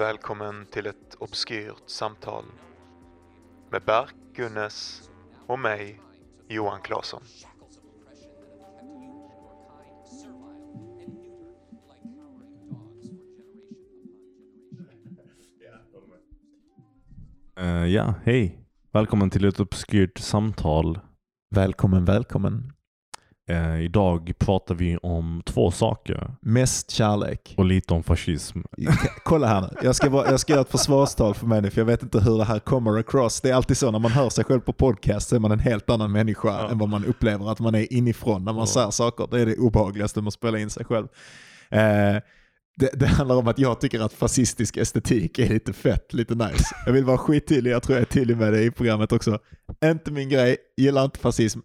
Välkommen till ett obskyrt samtal med Berk Gunnes och mig, Johan Claesson. Eh, ja, hej. Välkommen till ett obskyrt samtal. Välkommen, välkommen. Eh, idag pratar vi om två saker Mest kärlek. och lite om fascism. Kolla här nu. Jag ska, bara, jag ska göra ett försvarstal för mig nu, för jag vet inte hur det här kommer across. Det är alltid så när man hör sig själv på podcast så är man en helt annan människa Ja. än vad man upplever att man är inifrån när man Ja. säger saker. Det är det obehagligaste med att spela in sig själv. Eh, det, det handlar om att jag tycker att fascistisk estetik är lite fett, lite nice. Jag vill vara skittydlig, jag tror jag är tydlig med det i programmet också. Inte min grej, gillar inte fascism.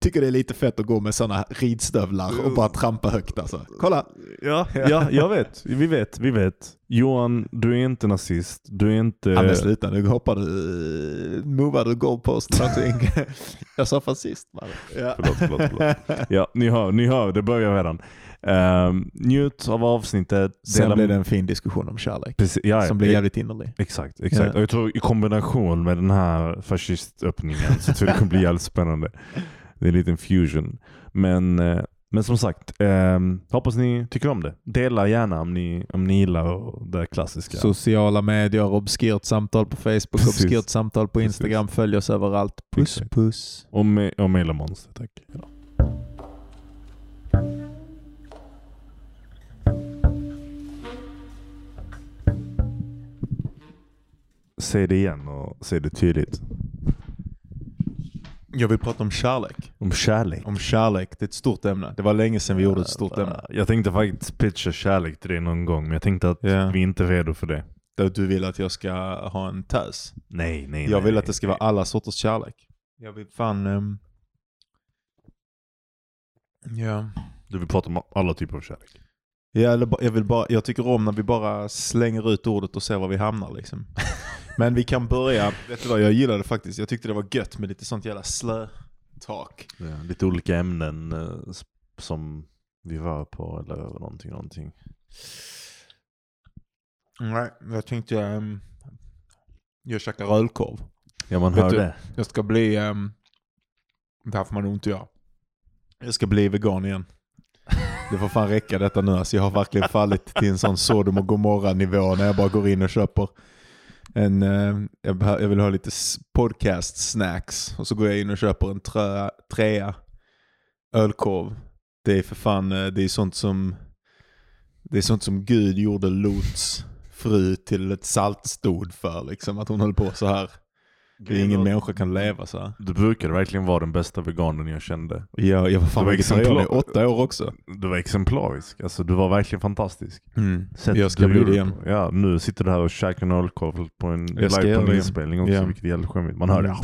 Tycker det är lite fett att gå med sådana ridstövlar och bara trampa högt alltså. Kolla! Ja, ja, jag vet. Vi vet, vi vet. Johan, du är inte nazist. Du är inte... Ja men sluta nu hoppar du, movar du goalpost någonting. jag sa fascist mannen. Ja. Förlåt, förlåt, förlåt. Ja, ni hör, ni hör, det börjar redan. Um, njut av avsnittet. Sen Dela- blev det en fin diskussion om kärlek. Precis, ja, som blir ja, jävligt innerlig. Exakt, exakt. Ja. Och jag tror i kombination med den här fascistöppningen så tror jag det kommer bli jävligt spännande. Det är en liten fusion. Men, eh, men som sagt, ehm, hoppas ni tycker om det. Dela gärna om ni, om ni gillar det klassiska. Sociala medier, obskyrt samtal på Facebook, Precis. obskyrt samtal på Precis. Instagram. Följ oss överallt. Puss Exakt. puss. Och, me- och mejla monster, tack. Ja. Säg det igen och säg det tydligt. Jag vill prata om kärlek. Om kärlek. Om kärlek, det är ett stort ämne. Det var länge sedan vi gjorde ett stort ämne. Jag tänkte faktiskt pitcha kärlek till dig någon gång, men jag tänkte att Ja. vi är inte är redo för det. Du vill att jag ska ha en tös. Nej, nej, Jag nej, vill nej. att det ska vara alla sorters kärlek. Jag vill fan... ehm, ja. Du vill prata om alla typer av kärlek. Ja, jag, vill bara, jag tycker om när vi bara slänger ut ordet och ser var vi hamnar liksom. Men vi kan börja, vet du vad, jag gillade det faktiskt. Jag tyckte det var gött med lite sånt jävla slö-talk. Ja, lite olika ämnen eh, som vi var på eller någonting, någonting. Nej, jag tänkte um, jag käkar rödkorv. Ja, man Vet hör du- det. Jag ska bli, um, det här får man nog inte göra. Jag ska bli vegan igen. Det får fan räcka detta nu. Alltså jag har verkligen fallit till en sån Sodom och Gomorra nivå när jag bara går in och köper en, eh, jag, jag vill ha lite podcast snacks och så går jag in och köper en trö, trea ölkorv. Det är för fan, eh, det är sånt som det är sånt som Gud gjorde Lots fru till ett saltstod för liksom. Att hon höll på så här. Det är ingen människa kan leva så här. Du brukade verkligen vara den bästa veganen jag kände. Jag, jag var fan Du var vegetarian i exemplar- åtta år också. Du var exemplarisk. Alltså, du var verkligen fantastisk. Sättet Jag ska bli det igen. Ja, nu sitter du här och käkar en ölkorv på en, live på en inspelning också, Ja. vilket är jävligt skämmigt. Man hör det.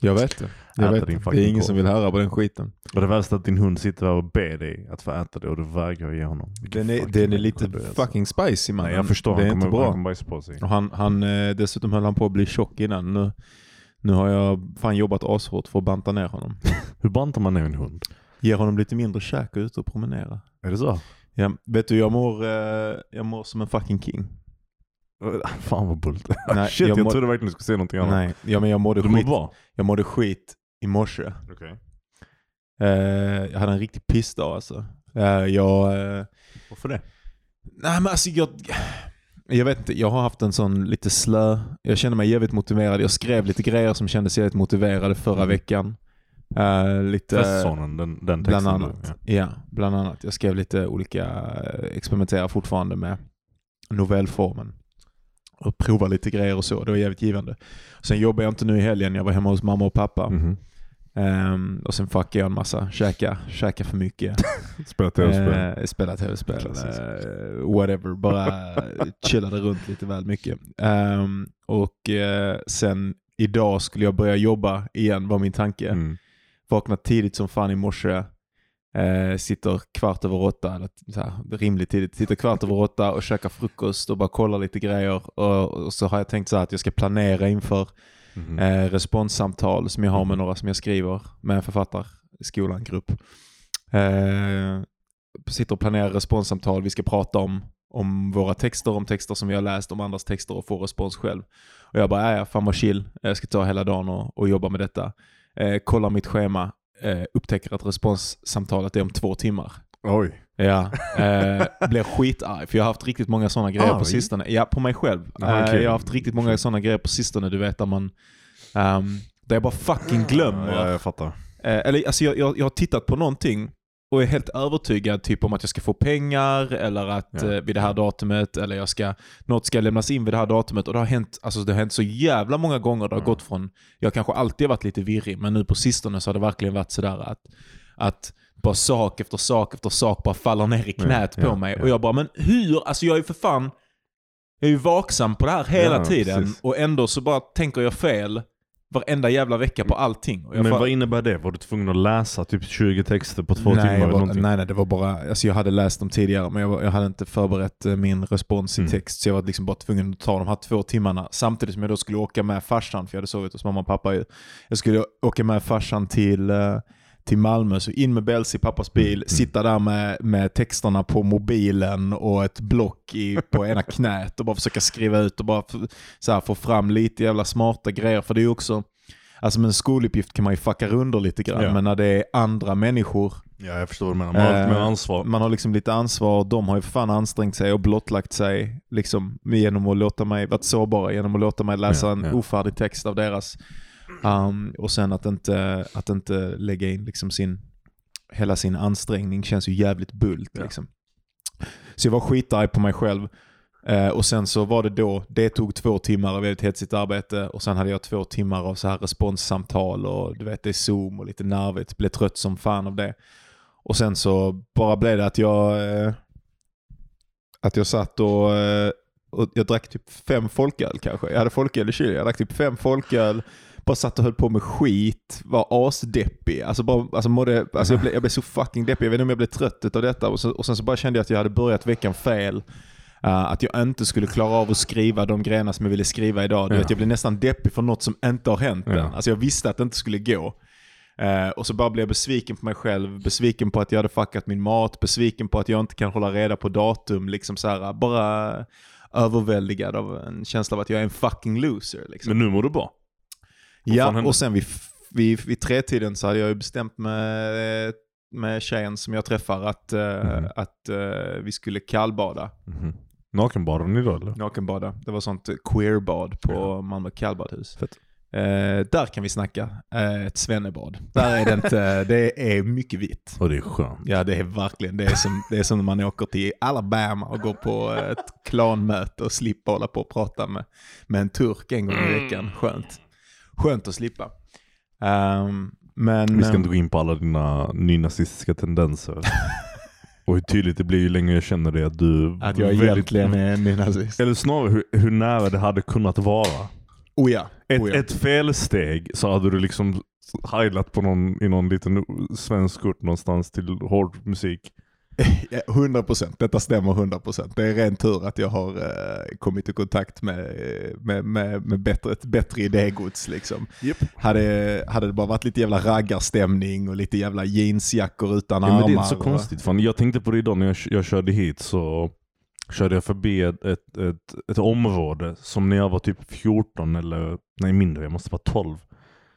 Jag vet det. Jag vet det. det är ingen som vill höra på den skiten. Och det värsta är att din hund sitter och ber dig att få äta det och du vägrar ge honom. Den är, den är lite fucking spicy man. Nej, jag förstår. Det är han inte kommer, Han bra. kommer på sig. Och han, han, eh, dessutom höll han på att bli tjock innan. Nu, nu har jag fan jobbat ashårt för att banta ner honom. Hur bantar man ner en hund? Ger honom lite mindre käk och ute och promenera. Är det så? Ja, vet du, jag mår, eh, jag mår som en fucking king. Fan vad bullt. Nej, Shit, jag jag, trodde verkligen du skulle säga någonting annat. Nej, ja, men jag mådde, Du skit, bra? jag mådde skit i morse. Okej. Eh, jag hade en riktig pissdag alltså. Eh, jag... Eh, Varför det? nej men alltså jag... Jag vet inte, jag har haft en sån lite slö... Jag känner mig jävligt motiverad. Jag skrev lite grejer som kändes jävligt motiverade förra Mm. veckan. Eh, lite... Festsonen, den, den texten. Bland annat. ja. Ja, bland annat. Jag skrev lite olika, experimenterar fortfarande med novellformen. Och provar lite grejer och så. Det var jävligt givande. Sen jobbar jag inte nu i helgen. Jag var hemma hos mamma och pappa. Mhm. Ehm, och sen fuckade jag en massa. Käka, käka för mycket. Spela tv-spel. Eh, spela tv-spel. Eh, whatever. Bara chillade runt lite väl mycket. Ehm, och eh, sen idag skulle jag börja jobba igen var min tanke. Mm. Vakna tidigt som fan i morse. Eh, sitter kvart över åtta, eller så här, rimligt tidigt, sitter kvart över åtta och käkar frukost och bara kollar lite grejer. Och, och så har jag tänkt så här att jag ska planera inför Mhm. eh, responssamtal som jag har med några som jag skriver med en författarskolan grupp. Eh, sitter och planerar responssamtal vi ska prata om om våra texter, om texter som vi har läst, om andras texter och få respons själv. Och jag bara, ja, fan vad chill, jag ska ta hela dagen och, och jobba med detta. Eh, kollar mitt schema, eh, upptäcker att responssamtalet är om två timmar. Oj. Ja, eh, blev skitarg för jag har haft riktigt många sådana grejer Arg? på sistone. Ja, på mig själv. Ah, okej. Eh, jag har haft riktigt många sådana grejer på sistone, du vet, där man... ehm, där jag bara fucking glömmer. Ja, jag fattar. Eh, eller alltså jag, jag, jag har tittat på någonting och är helt övertygad typ om att jag ska få pengar eller att Ja. eh, vid det här datumet eller jag ska, något ska lämnas in vid det här datumet. Och det har hänt, alltså det har hänt så jävla många gånger. Det har Ja. gått från, jag kanske alltid har varit lite virrig, men nu på sistone så har det verkligen varit sådär att, att bara sak efter sak efter sak bara faller ner i knät Ja, på ja, mig. Och jag bara, men hur? Alltså jag är ju för fan, jag är ju vaksam på det här hela tiden precis. och ändå så bara tänker jag fel varenda jävla vecka på allting. Och jag Men fa- vad innebär det? Var du tvungen att läsa typ 20 texter på två nej, timmar eller var, någonting? nej, nej, det var bara, alltså jag hade läst dem tidigare men jag, var- jag hade inte förberett eh, min respons i Mm. text så jag var liksom bara tvungen att ta de här två timmarna samtidigt som jag då skulle åka med farsan, för jag hade sovit hos mamma och pappa ju. Jag skulle åka med farsan till, eh, till Malmö, så in med Bells i pappas bil, Mm. sitta där med, med texterna på mobilen och ett block i, på ena knät och bara försöka skriva ut och bara så här, få fram lite jävla smarta grejer. För det är ju också, alltså med en skoluppgift kan man ju fucka runder lite grann, Ja. men när det är andra människor Ja, jag förstår vad du menar. Man har Eh, lite mer ansvar. man har liksom lite ansvar, de har ju för fan ansträngt sig och blottlagt sig liksom, genom att låta mig, varit sårbara genom att låta mig läsa Ja, en ja. ofärdig text av deras. Um, och sen att inte, att inte lägga in liksom sin, hela sin ansträngning känns ju jävligt bult. Ja. Liksom. Så jag var skitarg på mig själv. Eh, och sen så var det då, det tog två timmar av väldigt hetsigt arbete och sen hade jag två timmar av så här responssamtal och du vet det är zoom och lite nervigt. Blev trött som fan av det. Och sen så bara blev det att jag eh, att jag satt och, eh, och jag drack typ fem folköl kanske. Jag hade folköl i kylen. Jag drack typ fem folköl, bara satt och höll på med skit, var asdeppig. Alltså, bara, alltså, mådde, alltså jag, blev, jag blev så fucking deppig. Jag vet inte om jag blev trött av detta. Och, så, och sen så bara kände jag att jag hade börjat veckan fel. Uh, att jag inte skulle klara av att skriva de grejerna som jag ville skriva idag. Du Ja. vet, jag blev nästan deppig för något som inte har hänt Ja. än. Alltså jag visste att det inte skulle gå. Eh, och så bara blev jag besviken på mig själv, besviken på att jag hade fuckat min mat, besviken på att jag inte kan hålla reda på datum. Liksom så här, bara överväldigad av en känsla av att jag är en fucking loser. Liksom. Men nu mår du bra. Ja, och sen vid, vid, vid tretiden så hade jag ju bestämt med, med tjejen som jag träffar att, eh, Mhm. att eh, vi skulle kallbada. Mhm. Nakenbadar ni då eller? Nakenbada. Det var sånt queerbad på Malmö kallbadhus. Fett. Eh, där kan vi snacka. Eh, ett svennebad. Där är det inte, det är mycket vitt. Och det är skönt. Ja det är verkligen, det är som, det är som när man åker till Alabama och går på ett klanmöte och slipper hålla på och prata med, med en turk en gång i veckan. Skönt. Skönt att slippa. Ehm, men... Vi ska inte gå in på alla dina nynazistiska tendenser. och hur tydligt det blir ju längre jag känner dig att du att jag väldigt- egentligen är nynazist. Eller snarare hur, hur nära det hade kunnat vara. Oh ja. Ett, oh ja. ett felsteg så hade du liksom heilat på någon, i någon liten svensk ort någonstans till hård musik. Ja, 100%, detta stämmer 100%. Det är ren tur att jag har eh, kommit i kontakt med, med, med, med bättre, ett bättre idégods. Liksom. Yep. Hade, hade det bara varit lite jävla raggarstämning och lite jävla jeansjackor utan Ja, armar. men det är inte så konstigt. Fan, jag tänkte på det idag när jag, jag körde hit så körde jag förbi ett, ett, ett, ett område som när jag var typ 14 eller nej mindre, jag måste vara 12.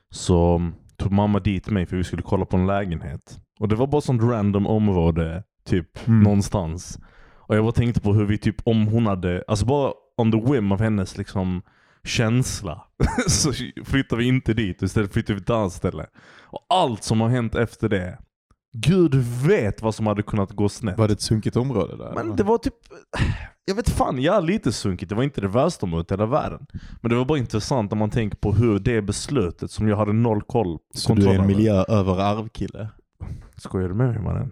Så tog mamma dit mig för vi skulle kolla på en lägenhet. Och det var bara sånt random område typ Mm. någonstans. Och jag bara tänkte på hur vi typ om hon hade, alltså bara on the whim av hennes liksom känsla. så flyttar vi inte dit, istället flyttar vi till ett annat ställe. Och allt som har hänt efter det. Gud vet vad som hade kunnat gå snett. Var det ett sunkigt område där? Men det var typ, jag vet fan, ja lite sunkigt. Det var inte det värsta området i hela världen. Men det var bara intressant när man tänker på hur det beslutet som jag hade noll koll Så du är en miljö över arvkille? Skojar du med mig mannen?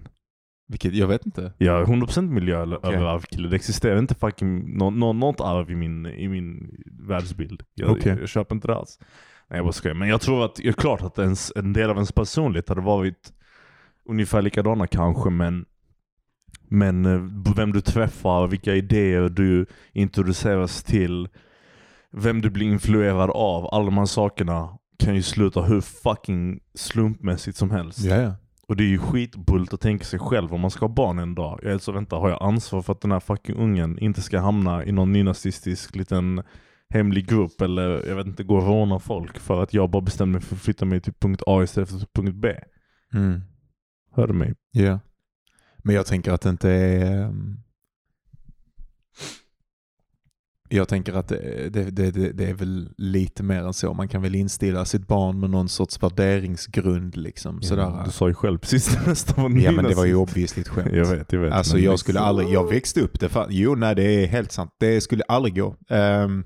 Vilket, jag vet inte. Jag är 100% miljö över arvkille. Det existerar inte fucking nå, nå, något arv i min, i min världsbild. Jag, Okej. jag, köper inte det alls. Nej jag bara skojar. Men jag tror att, det är klart att ens, en del av ens personlighet hade varit ungefär likadana kanske men men eh, vem du träffar, vilka idéer du introduceras till, vem du blir influerad av, alla de här sakerna kan ju sluta hur fucking slumpmässigt som helst. Ja, ja. Och det är ju skitbullt att tänka sig själv om man ska ha barn en dag. Jag är så vänta, har jag ansvar för att den här fucking ungen inte ska hamna i någon nynazistisk liten hemlig grupp eller jag vet inte, gå och råna folk för att jag bara bestämde mig för att flytta mig till punkt A istället för punkt B. Mm. Hör du mig? Ja. Men jag tänker att det inte är... ehm, Jag tänker att det, det, det, det- är väl lite mer än så. Man kan väl instilla sitt barn med någon sorts värderingsgrund. Liksom, sådär. Du sa ju själv precis det nästa var Ja men det var ju ett skämt. Jag vet, jag vet. Alltså jag skulle aldrig, jag växte upp, det fa- jo nej det är helt sant. Det skulle aldrig gå. Um,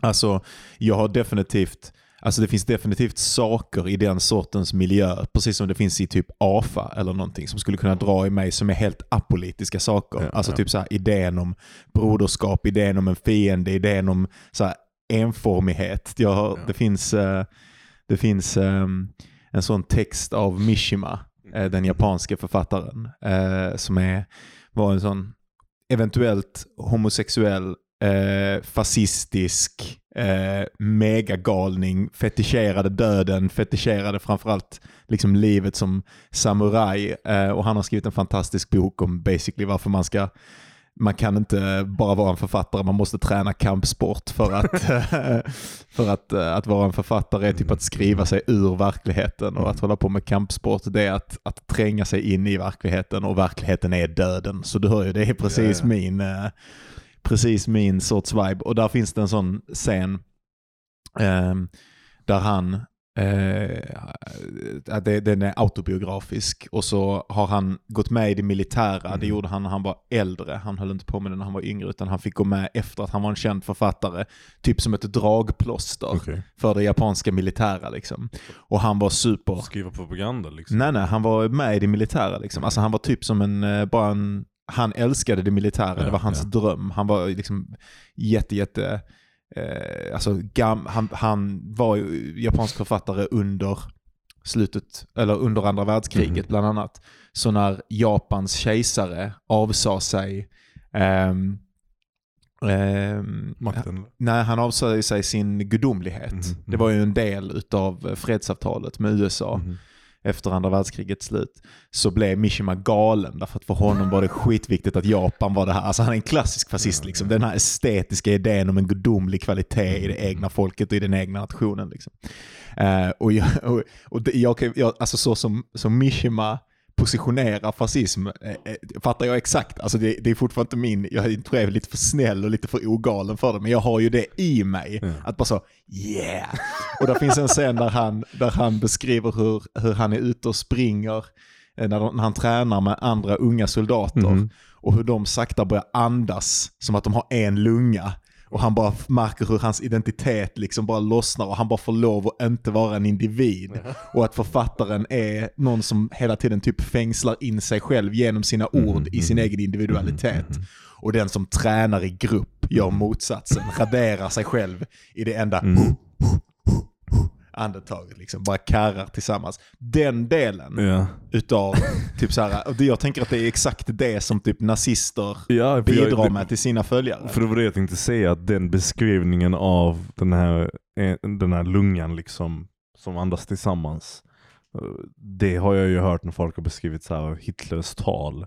alltså jag har definitivt, alltså det finns definitivt saker i den sortens miljö, precis som det finns i typ AFA eller någonting, som skulle kunna dra i mig som är helt apolitiska saker. Ja, alltså ja. typ så här idén om broderskap, idén om en fiende, idén om så här enformighet. Jag har, Ja. Det finns, eh, det finns ehm, en sån text av Mishima, eh, den japanske författaren, eh, som är, var en sån eventuellt homosexuell, fascistisk, eh, megagalning, fetischerade döden, fetischerade framförallt liksom livet som samuraj. Eh, och han har skrivit en fantastisk bok om basically varför man ska man kan inte bara vara en författare, man måste träna kampsport för att, för att, eh, att vara en författare är typ att skriva sig ur verkligheten och att hålla på med kampsport det är att, att tränga sig in i verkligheten och verkligheten är döden. Så du hör ju, det är precis ja. min eh, precis min sorts vibe. Och där finns det en sån scen ehm, där han Eh, det, den är autobiografisk och så har han gått med i det militära. Det Mm. gjorde han när han var äldre. Han höll inte på med det när han var yngre utan han fick gå med efter att han var en känd författare. Typ som ett dragplåster Okej. för det japanska militära liksom. Och han var super... Skriva propaganda liksom. Nej nej, han var med i det militära liksom. Alltså han var typ som en, eh, bara en... Han älskade det militära, Ja, det var hans ja. dröm. Han var liksom jätte, jätte... Eh, alltså gam, han, han var ju japansk författare under slutet, eller under andra världskriget Mhm. bland annat. Så när Japans kejsare avsade sig ehm, ehm, Makten. Nej, han avsade sig sin gudomlighet. Mhm, Det var ju en del utav fredsavtalet med USA Mhm. Efter andra världskrigets slut. Så blev Mishima galen därför att för honom var det skitviktigt att Japan var det här. Alltså han är en klassisk fascist liksom. Den här estetiska idén om en gudomlig kvalitet i det egna folket och i den egna nationen. Liksom. Eh, och jag, och, och det, jag, jag, alltså så som, som Mishima positionerar fascism eh, eh, fattar jag exakt. Alltså det, det är fortfarande inte min, jag tror jag är lite för snäll och lite för ogalen för det, men jag har ju det i mig. Ja. Att bara så, yeah! Och där finns en scen där han, där han beskriver hur, hur han är ute och springer eh, när, de, när han tränar med andra unga soldater Mhm. och hur de sakta börjar andas som att de har en lunga. Och han bara märker hur hans identitet liksom bara lossnar och han bara får lov att inte vara en individ. Och att författaren är någon som hela tiden typ fängslar in sig själv genom sina ord i sin egen individualitet. Och den som tränar i grupp gör motsatsen, raderar sig själv i det enda andetaget. Liksom, bara karrar tillsammans. Den delen Ja. utav, typ så här, och det- jag tänker att det är exakt det som typ nazister Ja, bidrar jag, med till sina följare. För det var det jag tänkte säga, att den beskrivningen av den här, eh, den här lungan liksom, som andas tillsammans. eh, Det har jag ju hört när folk har beskrivit så här Hitlers tal.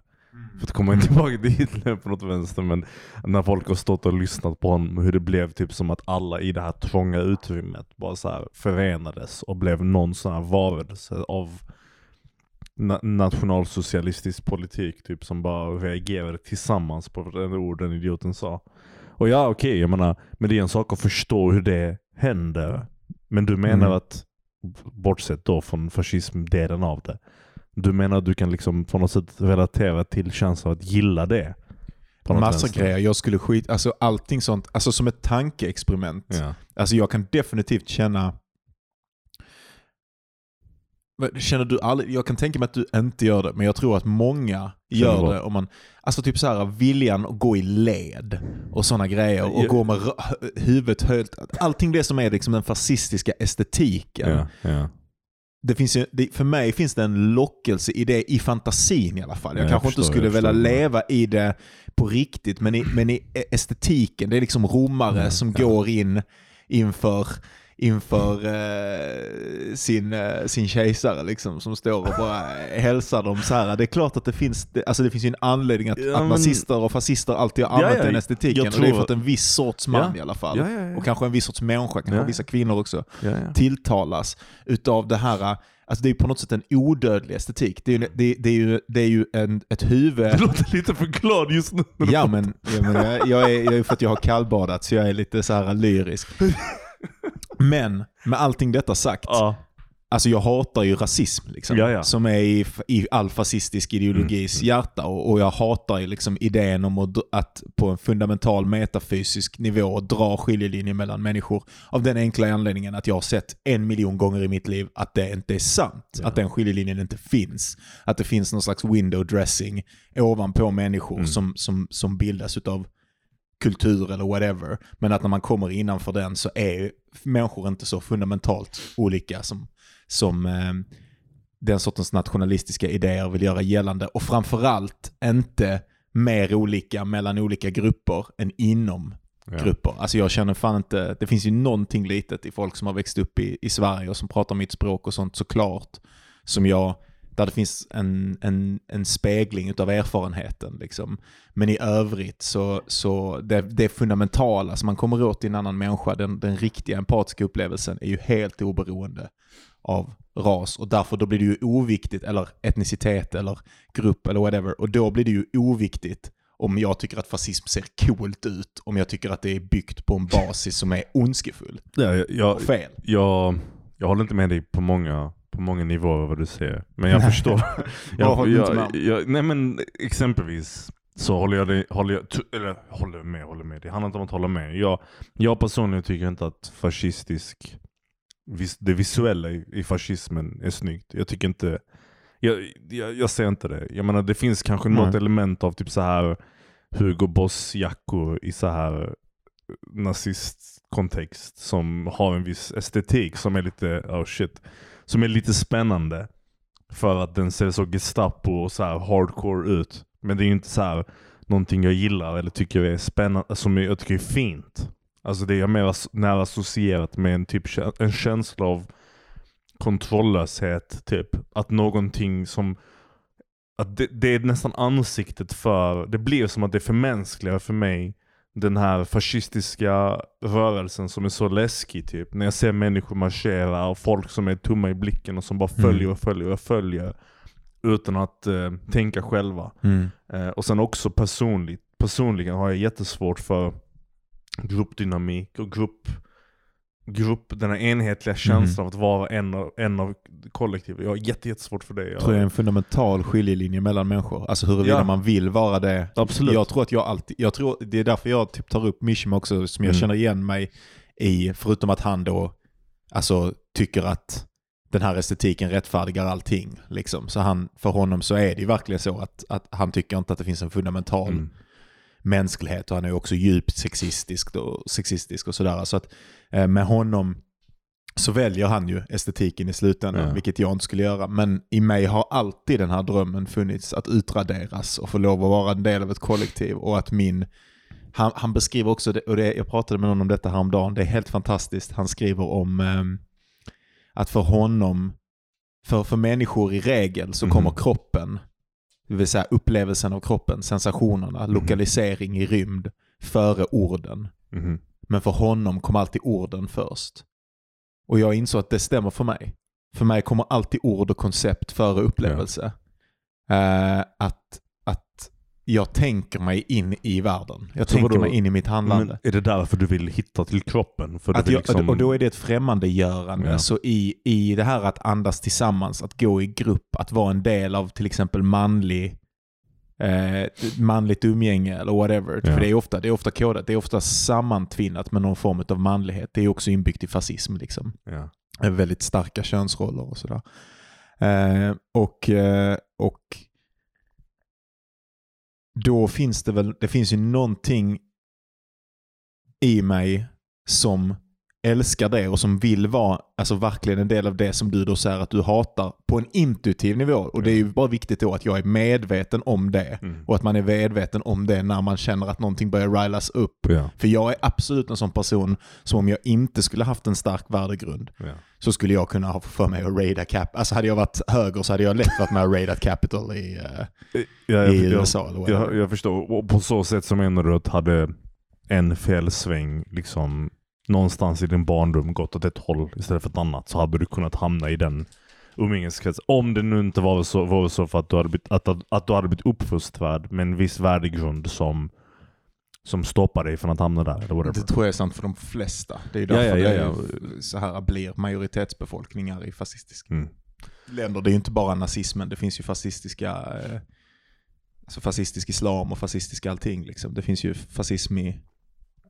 För att komma tillbaka till Hitler på något vänster, men när folk har stått och lyssnat på honom, hur det blev typ som att alla i det här trånga utrymmet bara så förenades och blev någon sån här varelse av na- nationalsocialistisk politik typ som bara reagerade tillsammans på den ord den idioten sa. Och ja okej, jag menar, men det är en sak att förstå hur det händer. Men du menar Mm. att, bortsett då från fascismdelen av det, du menar att du kan liksom på något sätt relatera till känslan av att gilla det? Massa vänster? grejer. Jag skulle skit, alltså allting sånt, alltså som ett tankeexperiment. Ja. Alltså jag kan definitivt känna Känner du aldrig, jag kan tänka mig att du inte gör det, men jag tror att många gör det. Om man, alltså typ så här viljan att gå i led och sådana grejer. Och Jag- gå med huvudet höjt. Allting det som är liksom den fascistiska estetiken. Ja, ja. Det finns ju, det, för mig finns det en lockelse i det, i fantasin i alla fall. Jag Ja, jag kanske förstår, inte skulle vilja leva i det på riktigt, men i, men i estetiken. Det är liksom romare Ja, som ja. går in inför, inför eh, sin, eh, sin kejsare liksom, som står och bara hälsar dem så här. Det är klart att det finns, det, alltså det finns ju en anledning att, Ja, att men- nazister och fascister alltid har använt Ja, ja, den estetiken. jag Och det är tror- för att en viss sorts man i alla fall, och kanske en viss sorts människa, kanske vissa kvinnor också, tilltalas utav det här, alltså det är på något sätt en odödlig estetik. Det är ju, det, det är ju, det är ju en, ett huvud... Du låter lite för glad just nu. Ja men, ja, men jag, jag, är, jag är för att jag har kallbadat så jag är lite så här lyrisk. Men med allting detta sagt, Ja. alltså jag hatar ju rasism liksom, Ja, ja. som är i, i all fascistisk ideologis Mm, hjärta och, och jag hatar liksom idén om att, att på en fundamental metafysisk nivå dra skiljelinjer mellan människor av den enkla anledningen att jag har sett en miljon gånger i mitt liv att det inte är sant. Ja. Att den skiljelinjen inte finns. Att det finns någon slags window dressing ovanpå människor Mm. som, som, som bildas utav kultur eller whatever. Men att när man kommer innanför den så är människor inte så fundamentalt olika som, som eh, den sortens nationalistiska idéer vill göra gällande. Och framförallt inte mer olika mellan olika grupper än inom Ja. grupper. Alltså jag känner fan inte, det finns ju någonting litet i folk som har växt upp i, i Sverige och som pratar mitt språk och sånt såklart. Som jag, där det finns en, en, en spegling utav erfarenheten liksom. Men i övrigt så, så det, det fundamentala som man kommer åt i en annan människa, den, den riktiga empatiska upplevelsen är ju helt oberoende av ras och därför då blir det ju oviktigt, eller etnicitet eller grupp eller whatever, och då blir det ju oviktigt om jag tycker att fascism ser coolt ut, om jag tycker att det är byggt på en basis som är ondskefull. Ja, jag, jag, Fel. jag, jag håller inte med dig på många, på många nivåer vad du säger. Men jag förstår. Jag, om? jag, nej men exempelvis så håller jag, det, håller jag eller håller med, håller med. Det handlar inte om att hålla med. Jag, jag personligen tycker inte att fascistisk, det visuella i, i fascismen är snyggt. Jag tycker inte, jag, jag, jag ser inte det. Jag menar det finns kanske något Nej. element av typ så här Hugo Boss-jackor i så här nazistkontext som har en viss estetik som är lite, oh shit, som är lite spännande. För att den ser så Gestapo och så här hardcore ut. Men det är ju inte så här någonting jag gillar eller tycker är spännande, alltså, som jag tycker är fint. Alltså det är mer nära associerat med en, typ, en känsla av kontrolllöshet. Typ. Att någonting som att det, det är nästan ansiktet för, det blir som att det förmänskligar för mig den här fascistiska rörelsen som är så läskig typ. När jag ser människor marschera och folk som är tomma i blicken och som bara följer Mm. och följer och följer. Utan att eh, tänka själva. Mm. Eh, och sen också personligt, personligen har jag jättesvårt för gruppdynamik och grupp, grupp den här enhetliga känslan av att vara en av, en av kollektivet. Jag har jätte, jättesvårt för det. Jag, tror jag är en fundamental skiljelinje mellan människor. Alltså huruvida Ja. man vill vara det. Absolut. Jag tror att jag alltid, jag tror, det är därför jag typ tar upp Mishima också, som jag Mm. känner igen mig i, förutom att han då alltså, tycker att den här estetiken rättfärdigar allting. Liksom. Så han, för honom så är det ju verkligen så att, att han tycker inte att det finns en fundamental Mm. Mänsklighet och han är också djupt sexistisk och, sexistisk och sådär. Så att eh, med honom så väljer han ju estetiken i slutändan, Ja. vilket jag inte skulle göra. Men i mig har alltid den här drömmen funnits att utraderas och få lov att vara en del av ett kollektiv och att min han, han beskriver också, det, och det, jag pratade med honom om detta häromdagen, det är helt fantastiskt. Han skriver om ehm, att för honom, för, för människor i regel så Mhm. kommer kroppen, det vill säga upplevelsen av kroppen, sensationerna, Mhm. lokalisering i rymd, före orden. Mhm. Men för honom kom alltid orden först. Och jag insåg att det stämmer för mig. För mig kommer alltid ord och koncept före upplevelse. Eh, att, att jag tänker mig in i världen. Jag Så tänker vadå? mig in i mitt handlande. Är det därför du vill hitta till kroppen? För Att jag, liksom... Och då är det ett främmandegörande. Ja. Så i, i det här att andas tillsammans, att gå i grupp, att vara en del av till exempel manlig eh, manligt umgänge eller whatever. Ja. För det är, ofta, det är ofta kodat, det är ofta sammantvinnat med någon form av manlighet. Det är också inbyggt i fascism. Liksom. ja. Väldigt starka könsroller och sådär. Eh, och, eh, och då finns det väl, det finns ju någonting i mig som älskar det och som vill vara alltså verkligen en del av det som du då säger att du hatar på en intuitiv nivå. Och det är ju bara viktigt då att jag är medveten om det. Mm. Och att man är medveten om det när man känner att någonting börjar rilas upp. Ja. För jag är absolut en sån person som om jag inte skulle haft en stark värdegrund Ja. så skulle jag kunna ha för mig att raida cap. Alltså hade jag varit höger så hade jag lätt varit med och raidat Capital i, eh, Ja, i jag, USA. Jag, jag förstår. Och på så sätt så menar du att hade en felsväng liksom någonstans i din barndom gått åt ett håll istället för ett annat så hade du kunnat hamna i den umgängeskretsen. Om det nu inte var så, var så för att du hade blivit, att, att, att du hade blivit uppfostrad med en viss värdegrund som, som stoppar dig från att hamna där. Eller whatever. Det tror jag är sant för de flesta. Det är ju Ja, därför ja, ja, det så här blir majoritetsbefolkningar i fascistiska Mm. länder. Det är ju inte bara nazismen, det finns ju fascistiska eh, alltså fascistisk islam och fascistisk allting. Liksom. Det finns ju fascism i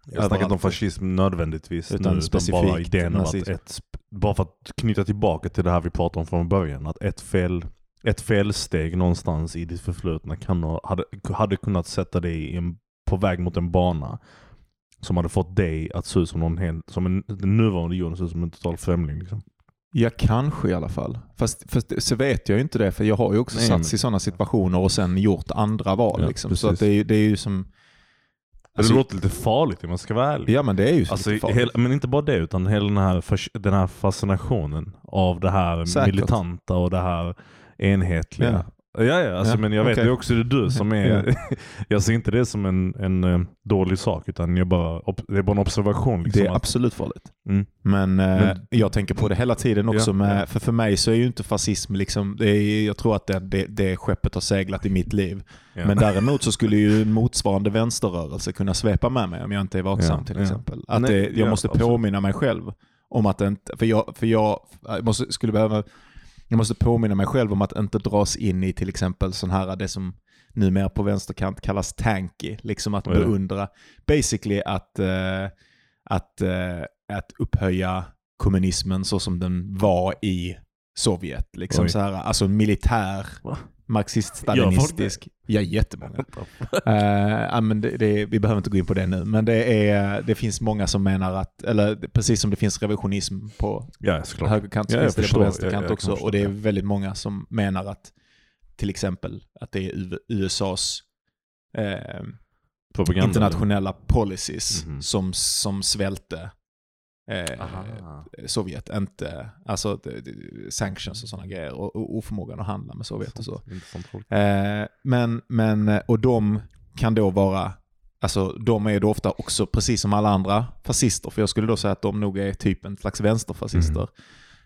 Jag snackar inte om fascism nödvändigtvis Utan nu, utan bara idén av att ett, bara för att knyta tillbaka till det här vi pratade om från början, att ett fel ett felsteg någonstans i ditt förflutna kan ha, hade, hade kunnat sätta dig i en, på väg mot en bana som hade fått dig att se ut som någon helt, som en, den nuvarande Jon ser ut som en total främling. Liksom. Ja, kanske i alla fall. Fast, fast så vet jag ju inte det, för jag har ju också Nej, satts men- i sådana situationer och sen gjort andra val. Ja, liksom. Så det, är, det är ju som... Alltså, det låter lite farligt om man ska vara ärlig. ja, men det är ju så Alltså, lite farligt. hela, men inte bara det, utan hela den här, den här fascinationen av det här Säkert. militanta och det här enhetliga. Ja. Ja, ja, alltså, Ja, men jag vet okej. ju också det är du som är... jag ser inte det som en, en eh, dålig sak, utan jag bara, det är bara en observation. Liksom, Det är att, absolut farligt. Mm. Men, eh, Men- jag tänker på det hela tiden också. Ja, med, ja. För för mig så är ju inte fascism, liksom, det är, jag tror att det, det, det skeppet har seglat i mitt liv. ja. Men däremot så skulle ju en motsvarande vänsterrörelse kunna svepa med mig om jag inte är vaksam till exempel. Att Nej, det, jag ja, måste påminna mig själv om att det inte, för jag, för jag, jag måste, skulle behöva, jag måste påminna mig själv om att inte dras in i till exempel sån här, det som numera på vänsterkant kallas tanky, liksom att beundra, basically att, eh, att, eh, att upphöja kommunismen så som den var i Sovjet. Liksom Oj. så här, alltså militär, Va? Marxist-stalinistisk. Ja, jättemånga. Ja, men det, det, vi behöver inte gå in på det nu, men det, är, det finns många som menar att, eller precis som det finns revisionism på ja, högerkant Ja, finns det på vänsterkant kan också. Och det är väldigt många som menar att till exempel att det är USAs eh, internationella policies Mhm. som, som svälte eh, Aha. Sovjet, inte alltså det- sanctions och sådana grejer och, och oförmågan att handla med Sovjet och så. Eh, men, men, och de kan då vara, alltså de är då ofta också precis som alla andra fascister, för jag skulle då säga att de nog är typ en slags vänsterfascister,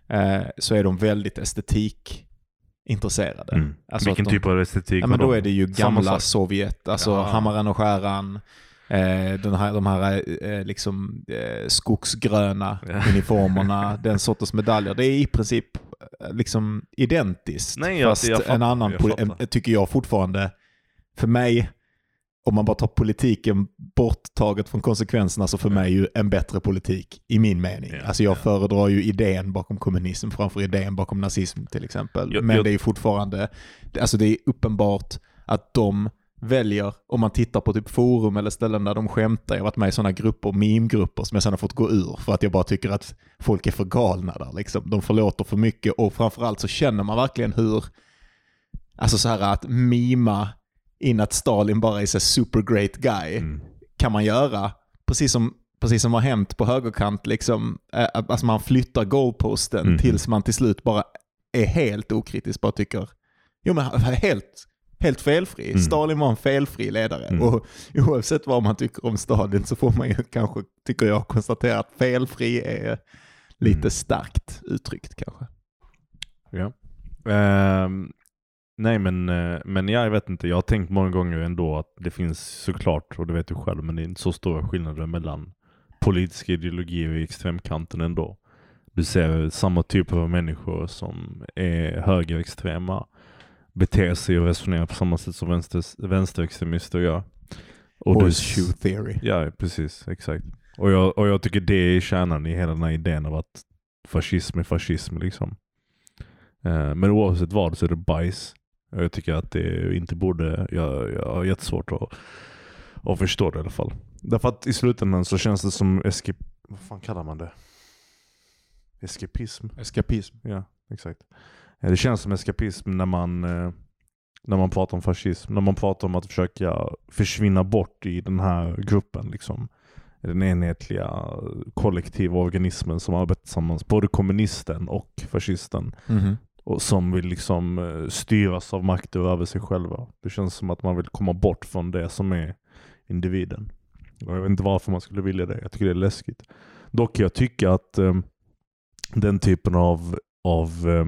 eh, så är de väldigt estetikintresserade. Mm. Alltså Vilken de- typ av estetik Ja, men då de? är det ju gamla. Sovjet, alltså Ja. hammaren och skäran, eh, den här, de här eh, liksom, eh, skogsgröna Ja. uniformerna, den sortens medaljer. Det är i princip eh, liksom identiskt. Nej, jag- fast jag fattar, en annan, jag en, tycker jag fortfarande, för mig, om man bara tar politiken borttaget från konsekvenserna, så för mig är ju en bättre politik i min mening. Ja, alltså jag ja. föredrar ju idén bakom kommunism framför idén bakom nazism till exempel. Jag- Men jag- det är ju fortfarande, alltså det är uppenbart att de väljer, om man tittar på typ forum eller ställen där de skämtar, jag har varit med i sådana grupper, meme-grupper som jag sedan har fått gå ur för att jag bara tycker att folk är för galna där liksom. De förlåter för mycket och framförallt så känner man verkligen hur, alltså så här att mima in att Stalin bara är så super great guy Mm. kan man göra, precis som, precis som har hänt på högerkant, liksom, alltså man flyttar goalposten Mhm. tills man till slut bara är helt okritisk, bara tycker, jo men helt, helt felfri. Mm. Stalin var en felfri ledare. Mm. Och oavsett vad man tycker om Stalin så får man ju kanske, tycker jag, konstatera att felfri är lite Mm. starkt uttryckt kanske. Ja. Ehm, nej men, eh, men jag vet inte, jag har tänkt många gånger ändå att det finns såklart, och det vet du själv, men det är inte så stora skillnader mellan politiska ideologier i extremkanten ändå. Du ser samma typ av människor som är högerextrema, beter sig och resonerar på samma sätt som vänster, vänsterextremister gör. Och Horseshoe theory. Ja, precis. Exakt. Och jag, och jag tycker det är kärnan i hela den här idén av att fascism är fascism. Liksom. Eh, men oavsett vad så är det bajs. Och jag tycker att det inte borde, jag, jag har jättesvårt att, att förstå det i alla fall. Därför att i slutändan så känns det som escape, vad fan kallar man det? Eskapism. Eskapism. Ja, exakt. Det känns som eskapism när man, eh, när man pratar om fascism. När man pratar om att försöka försvinna bort i den här gruppen. Liksom. Den enhetliga kollektiva organismen som arbetar tillsammans. Både kommunisten och fascisten. Mhm. Och som vill liksom eh, styras av makter över sig själva. Det känns som att man vill komma bort från det som är individen. Jag vet inte varför man skulle vilja det. Jag tycker det är läskigt. Dock jag tycker att eh, den typen av, av eh,